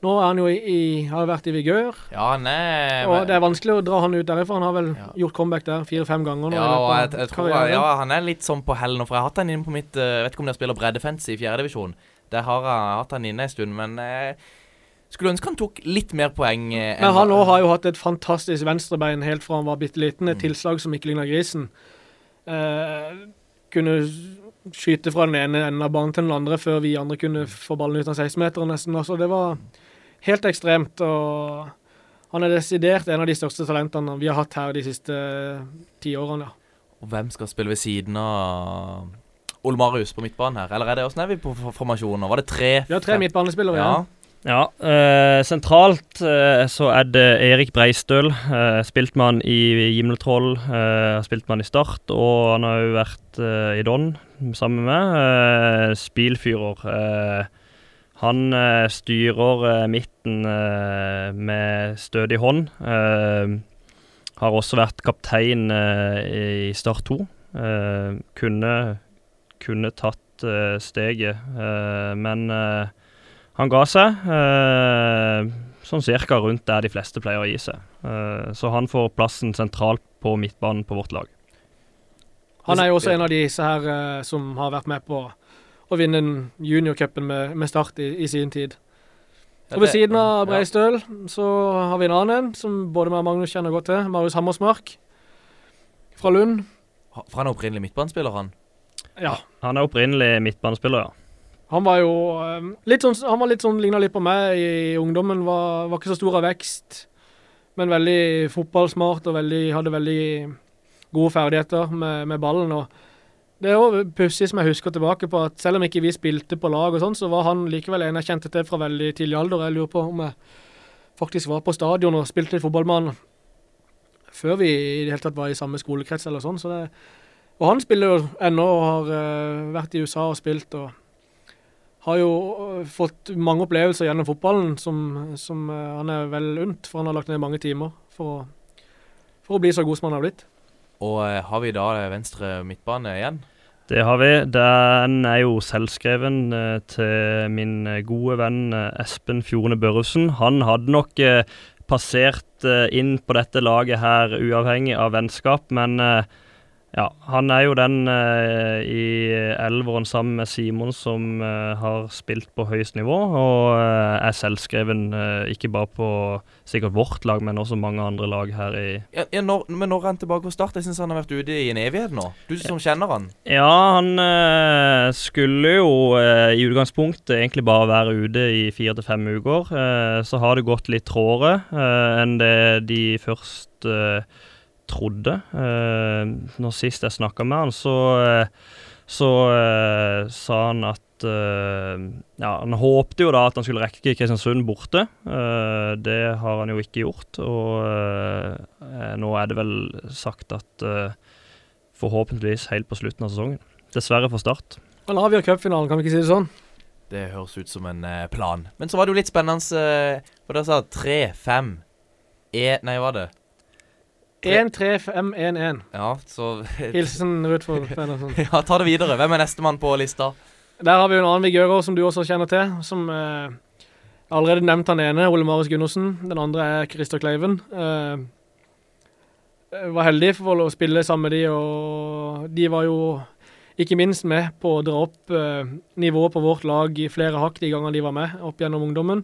nå er han jo i, i har vært i Vigør. Ja, er Og det er vanskelig å dra han ut derifra. Han har vel gjort comeback der fire-fem ganger. Ja, og jeg, jeg tror jeg, ja, han er litt sånn på hell nå, for jeg har hatt han inne på mitt Jeg vet ikke om dere spiller breddefence i fjerdedivisjon. Der har jeg hatt han inne en stund, men jeg skulle ønske han tok litt mer poeng. eh, Men han òg har jo hatt et fantastisk venstrebein helt fra han var bitte liten. Mm. Et tilslag som ikke ligner grisen. Eh, kunne skyte fra den ene enden av banen til den andre før vi andre kunne få ballen ut av 16-meteren nesten. Altså, det var helt ekstremt. og Han er desidert en av de største talentene vi har hatt her de siste ti årene. Og hvem skal spille ved siden av Ole Marius på midtbanen her? Eller er det åssen er vi på for- formasjonen? Var det tre Vi har tre midtbanespillere, ja. ja. Ja, eh, sentralt eh, så er det Erik Breistøl. Eh, spilt med han i Gimletroll, eh, spilt med han i Start, og han har jo vært eh, i Don sammen med. Eh, spilfyrer. Han eh, styrer eh, midten eh, med stødig hånd. Eh, har også vært kaptein eh, i Start 2. Eh, kunne, kunne tatt steget, eh, men han ga seg. Eh, sånn cirka rundt der de fleste pleier å gi seg. Eh, så han får plassen sentralt på midtbanen på vårt lag. Han er jo også en av disse her som har vært med på å vinne juniorcupen med, med Start i, i sin tid. Ja, Og ved siden av ja. Breistøl så har vi en annen en, som både meg og Magnus kjenner godt til. Marius Hammersmark fra Lund. For han er opprinnelig midtbanespiller, han. Ja. Han er opprinnelig midtbanespiller, ja. Han var jo eh, litt sånn, han var litt sånn, ligna litt på meg i ungdommen. Var, var ikke så stor av vekst, men veldig fotballsmart og veldig, hadde veldig gode ferdigheter med, med ballen. og det er jo pussig som jeg husker tilbake på at selv om ikke vi spilte på lag, og sånn, så var han likevel en jeg kjente til fra veldig tidlig alder. Jeg lurer på om jeg faktisk var på stadion og spilte litt fotball med han før vi i det hele tatt var i samme skolekrets eller sånn. Så det, og han spiller jo ennå og har uh, vært i USA og spilt. og har jo øh, fått mange opplevelser gjennom fotballen som, som uh, han er vel unt, for han har lagt ned mange timer for å, for å bli så god som han har blitt. Og eh, har vi da venstre midtbane igjen? Det har vi. Den er jo selvskreven eh, til min eh, gode venn Espen Fjordene Børresen. Han hadde nok passert inn på dette laget her uavhengig av vennskap, men ja, han er jo den eh, i elveren sammen med Simon som eh, har spilt på høyest nivå, og eh, er selvskreven eh, ikke bare på sikkert vårt lag, men også mange andre lag her i Ja, ja, når, men når er han tilbake på start? Jeg syns han har vært ute i en evighet nå. Du som kjenner han. Ja, han eh, skulle jo eh, i utgangspunktet egentlig bare være ute i fire til fem uker. Så har det gått litt tråere enn det de først eh, trodde. Eh, når sist jeg snakka med han, så, eh, så eh, sa han at eh, Ja, han håpte jo da at han skulle rekke Kristiansund borte. Eh, det har han jo ikke gjort. Og eh, nå er det vel sagt at eh, forhåpentligvis helt på slutten av sesongen. Dessverre for Start. Han avgjør cupfinalen, kan vi ikke si det sånn? Det høres ut som en plan. Men så var det jo litt spennende, for dere sa tre, fem, e... Nei, hva var det? 1-3-5-1-1. Ja, så Hilsen Rudfold Pedersen. Ja, ta det videre. Hvem er nestemann på lista? Der har vi jo en annen vigører som du også kjenner til, som eh, allerede nevnt han ene, Ole Marius Gundersen. Den andre er Christer Kleiven. Eh, var heldig for å spille sammen med de, og de var jo ikke minst med på å dra opp eh, nivået på vårt lag i flere hakk de gangene de var med opp gjennom ungdommen.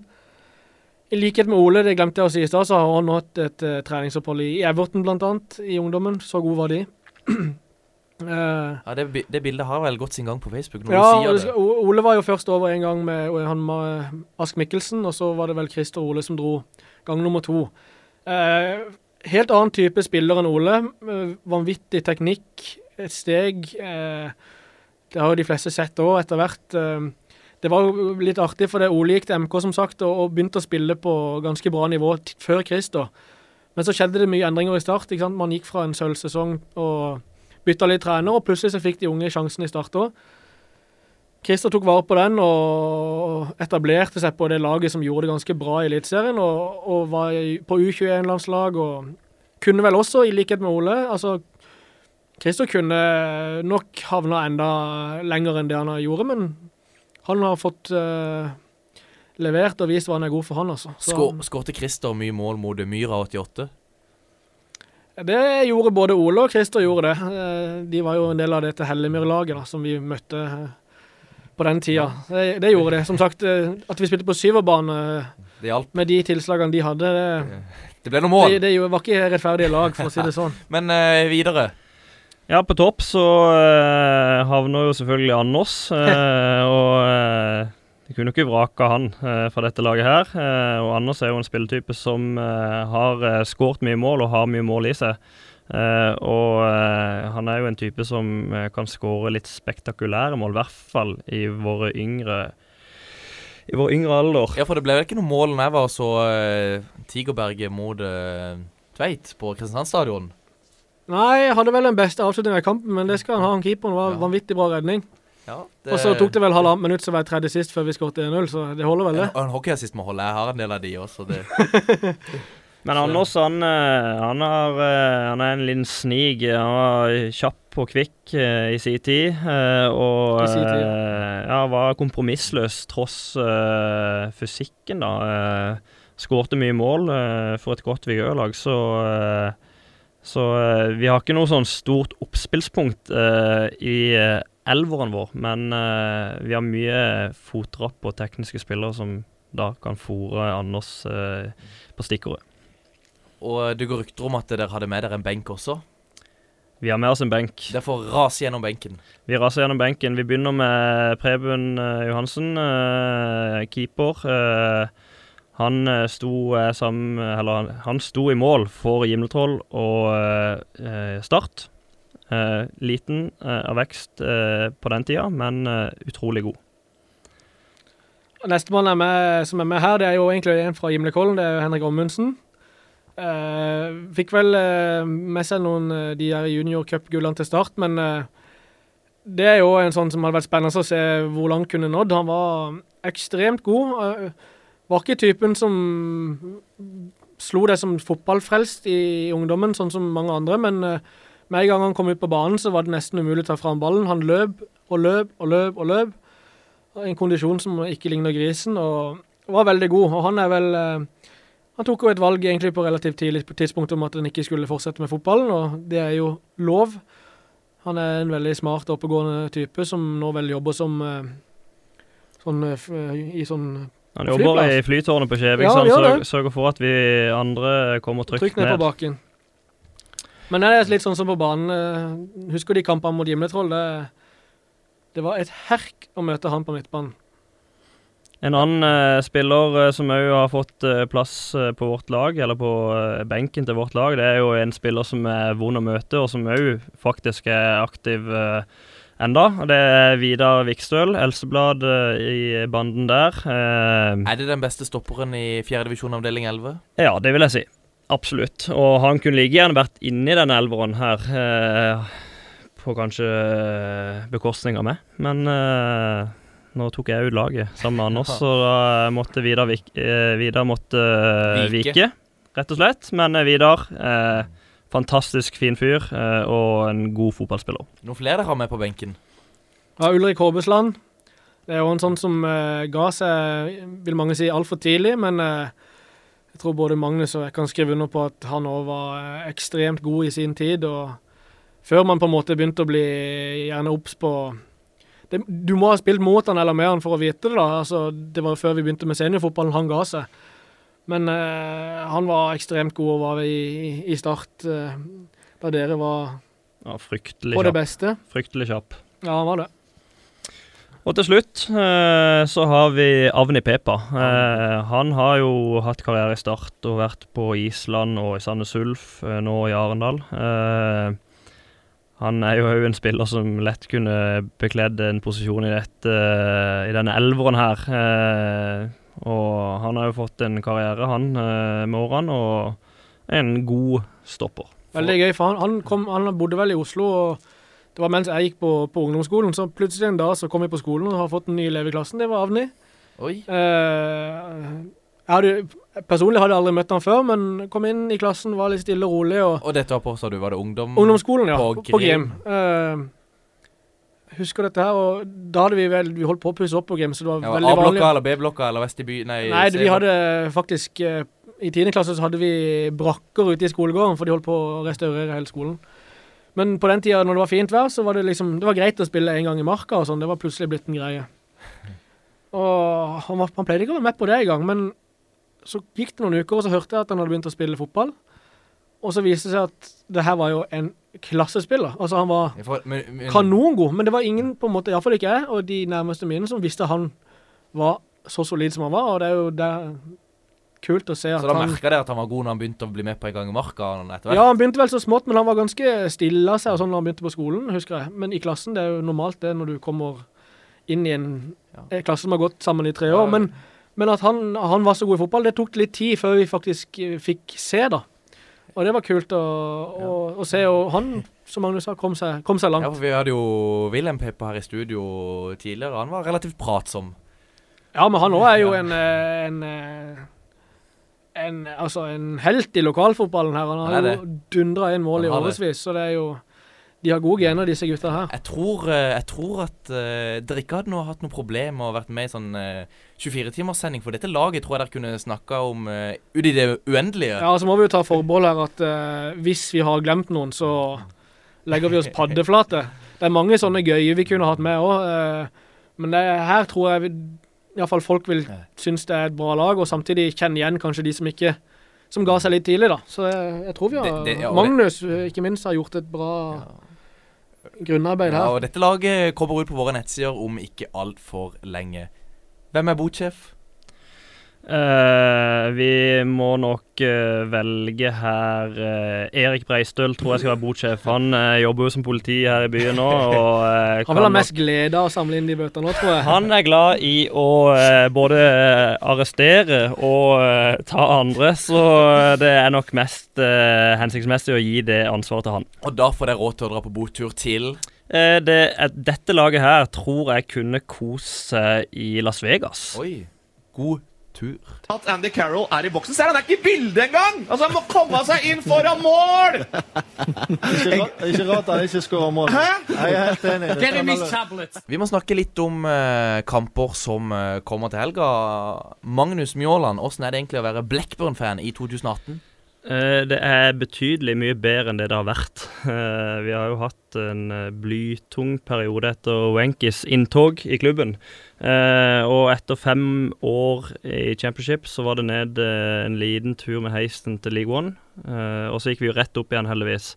I likhet med Ole, det glemte jeg å si i stad, så har han hatt et uh, treningsopphold i Everton bl.a. i ungdommen. Så god var de. uh, Ja, det, det bildet har vel gått sin gang på Facebook når ja, du sier det. Ole var jo først over en gang med han med Ask Mikkelsen, og så var det vel Christer og Ole som dro gang nummer to. Uh, helt annen type spiller enn Ole. Eh, vanvittig teknikk, et steg. Eh, det har jo de fleste sett òg etter hvert. Det var litt artig, for det Ole gikk til MK som sagt, og, og begynte å spille på ganske bra nivå før Christer. Men så skjedde det mye endringer i start. ikke sant? Man gikk fra en sølvsesong og bytta litt trener, og plutselig så fikk de unge sjansen i start òg. Christer tok vare på den og etablerte seg på det laget som gjorde det ganske bra i Eliteserien, og, og var på U21-landslag og kunne vel også, i likhet med Ole altså Christer kunne nok havna enda lenger enn det han gjorde, men han har fått uh, levert og vist hva han er god for, han, altså. Så- Skå- Skårte Christer mye mål mot Myra 88? Det gjorde både Ole og Christer gjorde det. Eh, De var jo en del av dette Hellemyr-laget som vi møtte eh, på den tida. Det, det gjorde det. Som sagt, at vi spilte på syverbane med de tilslagene de hadde, det, Det ble noen mål. det, det var ikke rettferdige lag, for å si det sånn. Men videre. Ja, på topp så uh, havner jo selvfølgelig Anders. eh, og uh, de kunne jo ikke vraka han eh, fra dette laget her. Eh, og Anders er jo en spilletype som uh, har uh, skåret mye mål og har mye mål i seg. Eh, og han er jo en type som kan skåre litt spektakulære mål, i hvert fall i våre yngre i vår yngre alder. Ja, for det ble vel ikke noe mål når jeg var så uh, Tigerberget mot uh, Tveit på Kristiansand stadion? Nei, hadde vel den beste avslutningen i kampen, men det skal han ha. Han keeperen var vanvittig bra redning. Ja, Og så tok det vel halvannet minutt som var tredje sist før vi skåret 1-0, så det holder vel, det. En, en hockeyassist må holde. Jeg har en del av de også. Det. Men Anders, han, eh, han, har, eh, han er en liten snig. Han var kjapp og kvikk eh, i sin tid. eh, og I sin tid, ja. ja, var kompromissløs tross uh, fysikken, da. Uh, Skårte mye mål uh, for et godt Vigør-lag, så eh, så eh, vi har ikke noe sånn stort oppspillspunkt uh, i uh, elveren vår, men uh, vi har mye fotrapp og tekniske spillere som da kan fòre Anders uh, på stikkordet. Og det går rykter om at dere hadde med dere en benk også. Vi har med oss en benk. Derfor raser rase gjennom benken. Vi raser gjennom benken. Vi begynner med Preben eh, Johansen, eh, keeper. Eh, han eh, sto sammen, eller, han- sto i mål for Gimletroll og eh, eh, Start. Eh, liten eh, av vekst eh, på den tida, men eh, utrolig god. Nestemann som er med her, det er jo egentlig en fra Gimlekollen. Det er Henrik Ommundsen. Eh, fikk vel eh, med seg noen eh, de der juniorcupgullene til start, men eh, det er jo en sånn som hadde vært spennende å se hvor langt kunne nådd. Han var ekstremt god. Var ikke typen som slo det som fotballfrelst i ungdommen, sånn som mange andre, men eh, med en gang han kom ut på banen, så var det nesten umulig å ta fram ballen. Han løp og løp og løp og løp. En kondisjon som ikke ligner grisen, og var veldig god. Og han er vel eh, Han tok jo et valg egentlig på relativt tidlig tidspunkt om at han ikke skulle fortsette med fotballen, og det er jo lov. Han er en veldig smart oppegående type som nå vel jobber som eh, sånn i sånn Han jobber i flytårnet på Kjevik, Ja, så han sørger, sørger for at vi andre kommer trygt, Trykk ned på baken. Men det er litt sånn som på banen. eh, Husker de kampene mot Gimletroll? Det, det var et herk å møte han på midtbanen. En annen eh, spiller eh, som òg har fått eh, plass eh, på vårt lag, eller på eh, benken til vårt lag, det er jo en spiller som er vond å møte, og som òg faktisk er aktiv uh, enda. Det er Vidar Vikstøl, Elseblad eh, i banden der. Eh, Er det den beste stopperen i fjerdedivisjon avdeling 11? ja, det vil jeg si. Absolutt. Og han kunne like gjerne vært inni den elveren her. Eh, på kanskje bekostning av meg. Men eh, nå tok jeg ut laget sammen med Anders, så da måtte Vidar, vik, Vidar måtte Vike. vike. rett og slett. Men Vidar, eh, fantastisk fin fyr eh, og en god fotballspiller. Noen flere dere har med på benken? Ja, Ulrik Håbesland. Det er jo en sånn som eh, ga seg, vil mange si, altfor tidlig, men eh, jeg tror både Magnus og jeg kan skrive under på at han òg var ekstremt god i sin tid. og Før man på en måte begynte å bli gjerne obs på det, Du må ha spilt mot han eller med han for å vite det. da, altså Det var før vi begynte med seniorfotballen han ga seg. Men eh, han var ekstremt god og var i, i, start eh, da dere var Ja, på det kjapp. beste. Fryktelig kjapp. Ja, han var det. Og til slutt eh, så har vi Avni Pepa. Eh, han har jo hatt karriere i Start og vært på Island og i Sandnes Ulf, eh, nå i Arendal. Eh, han er jo òg en spiller som lett kunne bekledd en posisjon i, dette, i denne elveren her. Eh, og han har jo fått en karriere, han, eh, med årene, og er en god stopper. Veldig gøy, for han, han, kom, han bodde vel i Oslo, og det var mens jeg gikk på, på ungdomsskolen, så plutselig en dag så kom jeg på skolen og har fått en ny elev i klassen. Det var Avni. Oi. Eh, jeg hadde, personlig hadde jeg aldri møtt han før, men kom inn i klassen, var litt stille og rolig. og Og dette var på, sa du, var det ungdom? Ungdomsskolen, ja. På På, på Grim. Grim. Eh, husker dette her, og da hadde vi vel Vi holdt på å pusse opp på Grim, så det var Ja, veldig vanlig. A-blokka eller B-blokka eller Vest i by? Nei, Nei, det, vi hadde faktisk eh, I 10. klasse så hadde vi brakker ute i skolegården, for de holdt på å restaurere hele skolen. Men på den tida, når det var fint vær, så var det liksom Det var greit å spille en gang i marka og sånn. Det var plutselig blitt en greie. Og han, var, han pleide ikke å være med på det engang, men så gikk det noen uker, og så hørte jeg at han hadde begynt å spille fotball. Og så viste det seg at det her var jo en klassespiller. Altså, han var får- men- men- kanongod, men det var ingen, på en måte, iallfall ikke jeg, og de nærmeste mine, som visste han var så solid som han var, og det er jo der kult å se at han Så da han merka dere at han var god når han begynte å bli med på en gang i marka? Ja, han begynte vel så smått, men han var ganske stille av seg og sånn når han begynte på skolen, husker jeg. Men i klassen, det er jo normalt det når du kommer inn i en, ja. klasse som har gått sammen i tre år. Men, men at han, han var så god i fotball, det tok litt tid før vi faktisk eh, fikk se, da. Og det var kult å, å, å se. Og han, som Magnus sa, kom seg, kom seg langt. Ja, for Vi hadde jo Wilhelm Peppa her i studio tidligere. Han var relativt pratsom. Ja, men han òg er jo en, eh, en, eh, en Altså en helt i lokalfotballen her. Han Han har jo dundra inn mål i årevis, så det er jo De har gode gener, disse gutta her. Jeg tror, eh, jeg tror at uh, dere ikke hadde noe, hatt noe problem med å vært med i sånn uh, 24-timerssending, for dette laget tror jeg dere kunne snakka om uh, ut i det uendelige. Ja, så må vi jo ta forbehold her at uh, hvis vi har glemt noen, så legger vi oss paddeflate. Det er mange sånne gøye vi kunne hatt med òg, men det, her tror jeg vi, i hvert fall folk vil synes det er et bra lag, og samtidig kjenne igjen kanskje de som ikke som ga seg litt tidlig, da. Så jeg, jeg tror vi har Det- det- ja, Magnus, eh, ikke minst, har gjort et bra grunnarbeid Ja, her. og dette laget kommer ut på våre nettsider om ikke altfor lenge. Hvem er botsjef? Eh, vi må nok uh, velge her uh, Erik Breistøl tror jeg skal være botsjef. Han jobber jo som politi her i byen nå. Og, Han vil ha mest glede av å samle inn de bøtene nå, tror jeg. Han er glad i å både arrestere og ta andre, så det er nok mest hensiktsmessig å gi det ansvaret til han. Og da får dere råd til å dra på botur til Eh, det, dette laget her tror jeg kunne kose seg i Las Vegas. Oi, god tur. At Andy Carroll er i boksen. Ser han er ikke i bildet engang! Altså, Han må komme seg inn foran mål! Ikke rart, han ikke skårer mål. Hæ? Jeg er helt enig. Kan alle- Vi må snakke litt om uh, kamper som uh, kommer til helga. Magnus Mjåland, åssen er det egentlig å være Blackburn-fan i 2018? Eh, Det er betydelig mye bedre enn det det har vært. Eh, Vi har jo hatt en eh, blytung periode etter Wenkis inntog i klubben. Og etter fem år i championship så var det ned en liten tur med heisen til League One. Og så gikk vi jo rett opp igjen, heldigvis.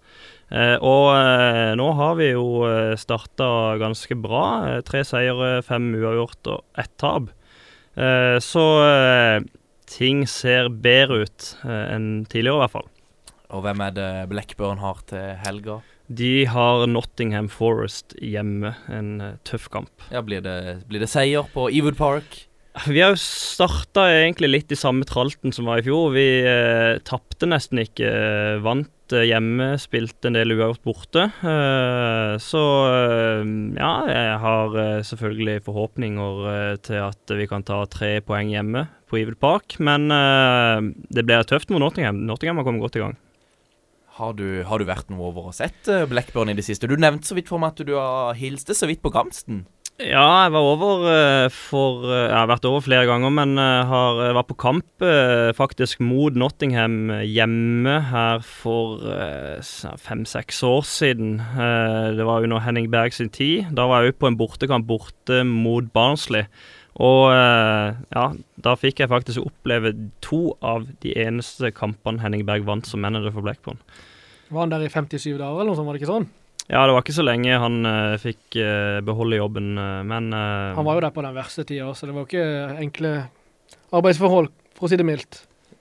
Og nå har vi jo starta ganske bra. Tre seire, fem uavgjort og ett tap. Så ting ser bedre ut eh, enn tidligere, i hvert fall. Og hvem er det Blackburn har til helga? De har Nottingham Forest hjemme, en eh, tøff kamp. Ja, Blir det, blir det seier på Ewood Park? Vi har jo starta egentlig litt i samme tralten som var i fjor. Vi eh, tapte nesten ikke. eh, Vant hjemme, spilte en del uavgjort borte. Eh, så eh, ja, jeg har selvfølgelig forhåpninger til at vi kan ta tre poeng hjemme på Evil Park. Men uh, det blir tøft mot Nottingham. Nottingham har kommet godt i gang. Har du, har du vært noe over og sett eh, Blackburn i det siste? Du nevnte så vidt for meg at du har hilste så vidt på Gamsten. Ja, jeg var over eh, for Jeg har vært over flere ganger, men har jeg var på kamp faktisk mot Nottingham hjemme her for fem-seks år siden. Det var under Henning Berg sin tid. Da var jeg òg på en bortekamp borte mot Barnsley. Og eh, ja, da fikk jeg faktisk oppleve to av de eneste kampene Henning Berg vant som manager for Blackburn. Var han der i 57 dager eller noe sånt, var det ikke sånn? Ja, det var ikke så lenge han uh, fikk uh, beholde jobben, uh, men Han var jo der på den verste tida, så det var ikke enkle arbeidsforhold, for å si det mildt.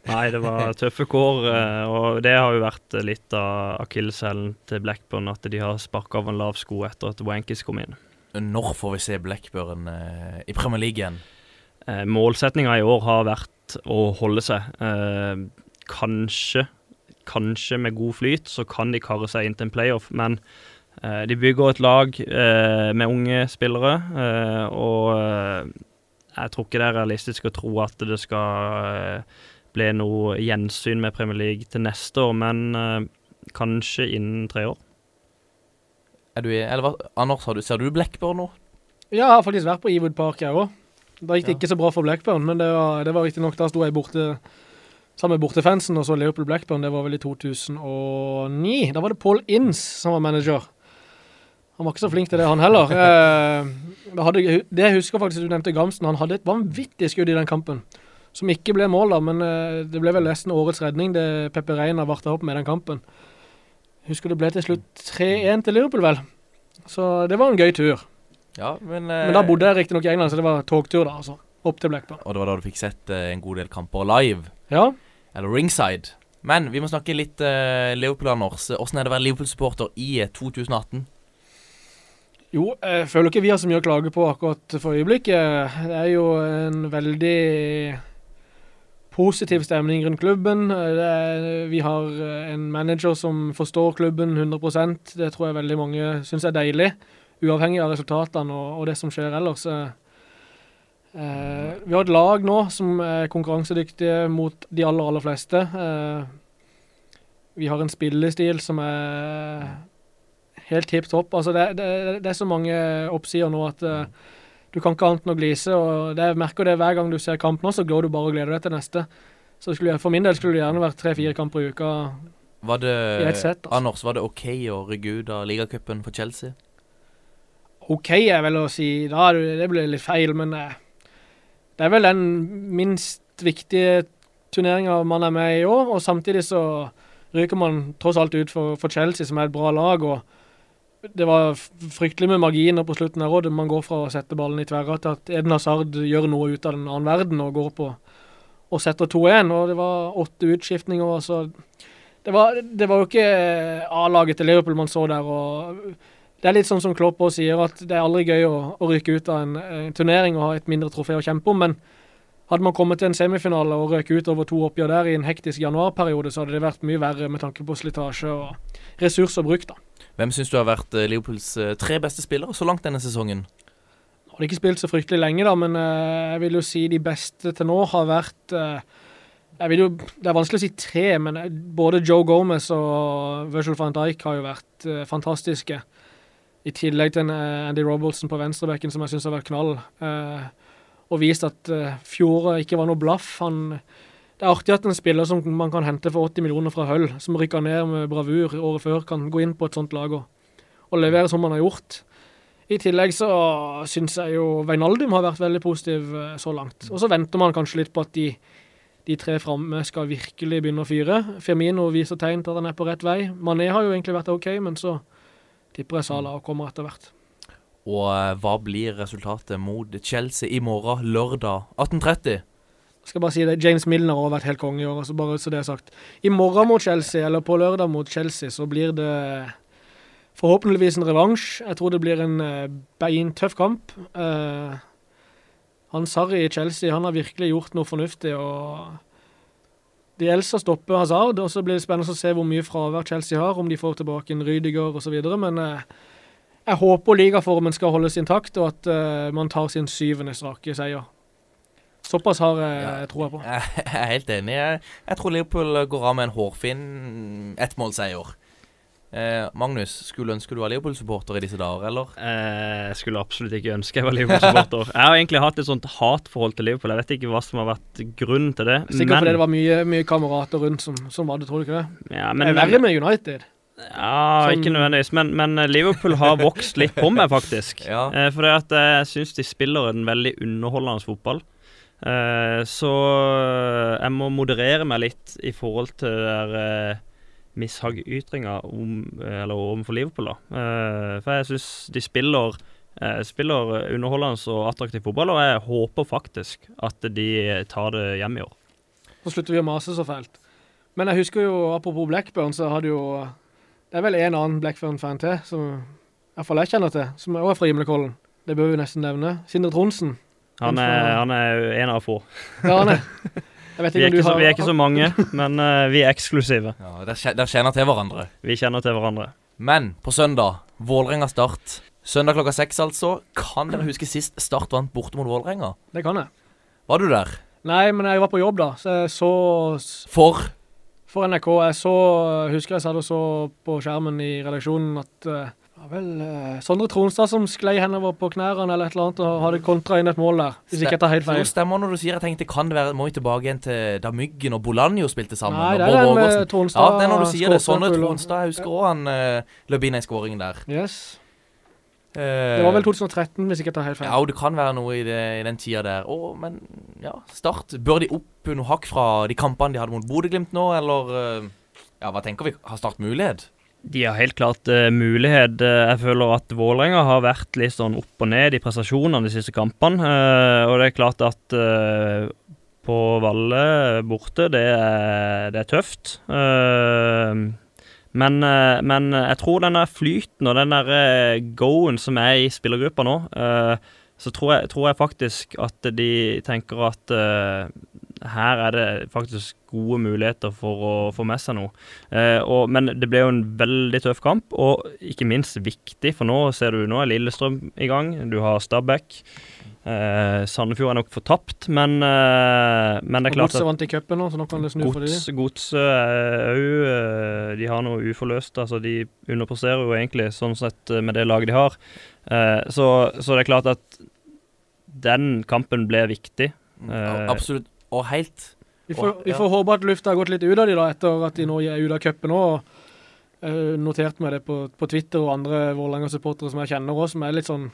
Nei, det var tøffe kår, og det har jo vært litt av akilleshælen til Blackburn, at de har sparka av en lav sko etter at Wankis kom inn. Når får vi se Blackburn eh, i Premier League igjen? Eh, Målsettinga i år har vært å holde seg. Eh, kanskje, kanskje med god flyt, så kan de karre seg inn til en playoff, men eh, de bygger et lag eh, med unge spillere, eh, og jeg tror ikke det er realistisk å tro at det skal bli noe gjensyn med Premier League til neste år, men kanskje innen tre år. Er du, i- eller hva, Anders, har du, ser du Blackburn nå? Ja, jeg har faktisk vært på Ewood Park, jeg òg. Da gikk det ikke så bra for Blackburn, men det var, det var riktignok Da sto jeg borte sammen med bortefansen og så Leopold Blackburn. Det var vel i 2009. Da var det Paul Inns som var manager. Han var ikke så flink til det, han heller. Eh, da hadde, det jeg husker faktisk, du nevnte Gamsten, han hadde et vanvittig skudd i den kampen. Som ikke ble mål, da, men eh, det ble vel nesten årets redning, det Peppe Reina varta opp med den kampen. Husker det ble til slutt 3-1 til Liverpool, vel. Så det var en gøy tur. Ja, men, Men da bodde jeg riktignok i England, så det var togtur, da. altså. opp til Blackburn. Og det var da du fikk sett eh, en god del kamper live. Ja. Eller ringside. Men vi må snakke litt uh, Liverpool, Anders. Åssen er det å være Liverpool-supporter i eh, 2018? Jo, jeg føler ikke vi har så mye å klage på akkurat for øyeblikket. Det er jo en veldig positiv stemning rundt klubben. Det er, vi har en manager som forstår klubben 100% Det tror jeg veldig mange syns er deilig, uavhengig av resultatene og, og det som skjer ellers. Eh, vi har et lag nå som er konkurransedyktige mot de aller, aller fleste. Eh, vi har en spillestil som er helt tipp topp. Altså det, det, det, er så mange oppsider nå at eh, du kan ikke annet enn å glise. og det, Jeg merker det hver gang du ser kamp nå, så går du bare og gleder deg til neste. Så skulle jeg, For min del skulle det gjerne vært tre-fire kamper i uka. Var det, i et sett, altså. Anders, var det OK å rygge ut av ligacupen for Chelsea? OK er vel å si da, det blir litt feil, men eh, det er vel den minst viktige turneringa man er med i år. Og samtidig så ryker man tross alt ut for, for Chelsea, som er et bra lag. og det var fryktelig med marginer på slutten her òg. Man går fra å sette ballen i tverra til at Eden Hazard gjør noe ut av den annen verden og går på og setter 2-1. Og det var åtte utskiftninger. Så det var, det var jo ikke A-laget til Liverpool man så der. og Det er litt sånn som Klopp også sier, at det er aldri gøy å, å ryke ut av en, en, turnering og ha et mindre trofé å kjempe om. men hadde man kommet til en semifinale og røket ut over to oppgjør der i en hektisk januarperiode, så hadde det vært mye verre med tanke på slitasje og ressurser brukt. da. Hvem syns du har vært Leopolds Liverpools eh, tre beste spillere så langt denne sesongen? Nå har de ikke spilt så fryktelig lenge, da, men uh, jeg vil jo si de beste til nå har vært uh, jeg vil jo, Det er vanskelig å si tre, men både Joe Gomez og Virgil van Dijk har jo vært uh, fantastiske. I tillegg til en Andy Robertson på venstrebekken, som jeg syns har vært knall. og vist at fjoråret ikke var noe blaff. Han det er artig at en spiller som man kan hente for 80 millioner fra Hull, som rykka ned med bravur året før, kan gå inn på et sånt lag og, og levere som han har gjort. I tillegg så syns jeg jo Veinaldum har vært veldig positiv eh, så langt. Og så venter man kanskje litt på at de, de tre framme skal virkelig begynne å fyre. Firmino viser tegn til at han er på rett vei. Mané har jo egentlig vært OK, men så tipper jeg Salah og kommer etter hvert. Og eh, hva blir resultatet mot Chelsea i morgen, lørdag 18.30? Skal bare si det, James Milner har vært helt konge i år. altså bare så det er sagt. I morgen mot Chelsea, eller på lørdag mot Chelsea, så blir det forhåpentligvis en revansj. Jeg tror det blir en uh, beintøff kamp. Uh, han Sarri i Chelsea han har virkelig gjort noe fornuftig. og De eldste stopper Hazard, og så blir det spennende å se hvor mye fravær Chelsea har, om de får tilbake en Rydiger osv. Men uh, jeg håper ligaformen skal holdes intakt, og at man tar sin syvende strake seier. Såpass har jeg ja, jeg på. Jeg er helt enig. Jeg, jeg, tror Liverpool går av med en hårfin ettmålseier. Eh, Magnus, skulle ønske du var Liverpool-supporter i disse dager, eller? Eh, jeg skulle absolutt ikke ønske jeg var Liverpool-supporter. jeg har egentlig hatt et sånt hatforhold til Liverpool. Jeg vet ikke hva som har vært grunnen til det. Sikkert men, fordi det var mye, mye kamerater rundt som, som, var det, tror du ikke det? Ja, men, det er verre med United. Ja, som, ikke nødvendigvis, men, men, Liverpool har vokst litt på meg, faktisk. ja. eh, for jeg syns de spiller en veldig underholdende fotball. Uh, så jeg må moderere meg litt i forhold til der uh, mishaggytringer om, eller overfor Liverpool. da. Uh, for jeg syns de spiller, spiller underholdende og attraktiv fotball, og jeg håper faktisk at de tar det hjem i år. Så slutter vi å mase så fælt. Men jeg husker jo, apropos Blackburn, så hadde jo Det er vel en annen Blackburn-fan til, som iallfall jeg kjenner til, som også er fra Himlekollen. Det bør vi nesten nevne. Sindre Tronsen. Han er, han er en av få. Ja, han er. vi, er ikke så, vi er ikke så mange, men uh, vi er eksklusive. Ja, Dere kjenner til hverandre? Vi kjenner til hverandre. Men på søndag, Vålerenga Start. Søndag klokka seks, altså. Kan dere huske sist Start vant borte mot Vålerenga? Det kan jeg. Var du der? Nei, men jeg var på jobb, da. Så jeg så For? For NRK. Jeg så Husker jeg satt og så på skjermen i redaksjonen at uh, ja, vel, uh, Sondre Tronstad som sklei henover på knærne eller et eller annet og hadde kontra inn et mål der. Hvis ikke jeg tar helt feil. Det stemmer når du sier jeg tenkte kan det være Må vi tilbake igjen til da Myggen og Bolanjo spilte sammen? Nei, det er den med Tronstad. Ja, det er når du sier det. Sondre Tronstad. Jeg husker òg han uh, løp inn i skåringen der. Yes. Det var vel 2013, hvis ikke jeg tar helt feil. Ja, og det kan være noe i, det, i den tida der. Å, men ja, Start. Bør de opp noe hakk fra de kampene de hadde mot Bodø-Glimt nå, eller Ja, hva tenker vi? Har Start mulighet? De har helt klart uh, mulighet. Eh, Jeg føler at Vålerenga har vært litt sånn opp og ned i prestasjonene de siste kampene. Uh, og det er klart at uh, på Valle borte, det er, det er tøft. Men, men jeg tror den der flyten og den der go-en som er i spillergruppa nå, så tror jeg, tror jeg faktisk at de tenker at her er det faktisk gode muligheter for å få med seg noe. Eh, og, men det ble jo en veldig tøff kamp, og ikke minst viktig, for nå ser du nå er Lillestrøm i gang. Du har Stabæk. Eh, Sandefjord er nok fortapt, men, eh, men det er klart Godset vant i cupen nå, så nå kan det snu for dem. Godset òg De har noe uforløst. Altså, de underpresterer jo egentlig sånn sett eh, med det laget de har. Eh, så, så det er klart at den kampen ble viktig. Eh, Absolutt. Og helt. Vi får, Og- vi får håpe at lufta har gått litt ut av de da, etter at de nå er ute av cupen òg. Uh, notert meg det på, på Twitter og andre Vålerenga-supportere som jeg kjenner òg, som er litt sånn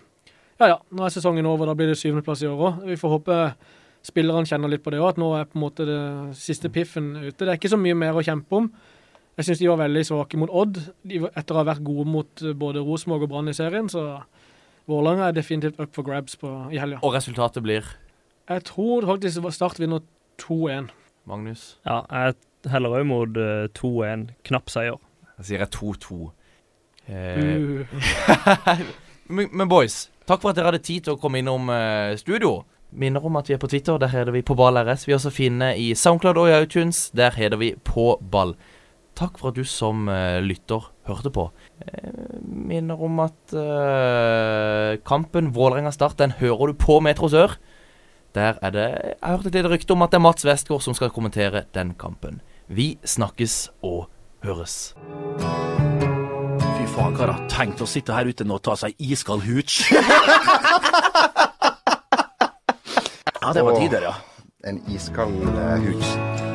Ja ja, nå er sesongen over, da blir det syvendeplass i år òg. Vi får håpe spillerne kjenner litt på det òg, at nå er på en måte det siste piffen ute. Det er ikke så mye mer å kjempe om. Jeg syns de var veldig svake mot Odd, var- etter å ha vært gode mot eh, både Rosenborg og Brann i serien. Så Vålerenga er definitivt up for grabs på, i helga. Og resultatet blir Jeg tror faktisk Start vinner 2-1. Magnus? Ja, jeg heller òg mot eh, 2-1. Knapp seier. Da sier jeg 2-2. Uh. men, boys, takk for at dere hadde tid til å komme innom eh, studio. Minner om at vi er på Twitter, der heter vi på ball RS. Vi er også finne i Soundcloud og i iTunes, der heter vi på ball. Takk for at du som eh, lytter hørte på. Eh, minner om at eh, kampen Vålerenga-Start, den hører du på Metro Sør. Der er det Jeg har hørt et lite rykte om at det er Mats Westgård som skal kommentere den kampen. Vi snakkes og høres. Fy faen, hva har jeg tenkt å sitte her ute nå og ta seg iskald hooch. ja, det var tider, ja. En iskald uh, hooch.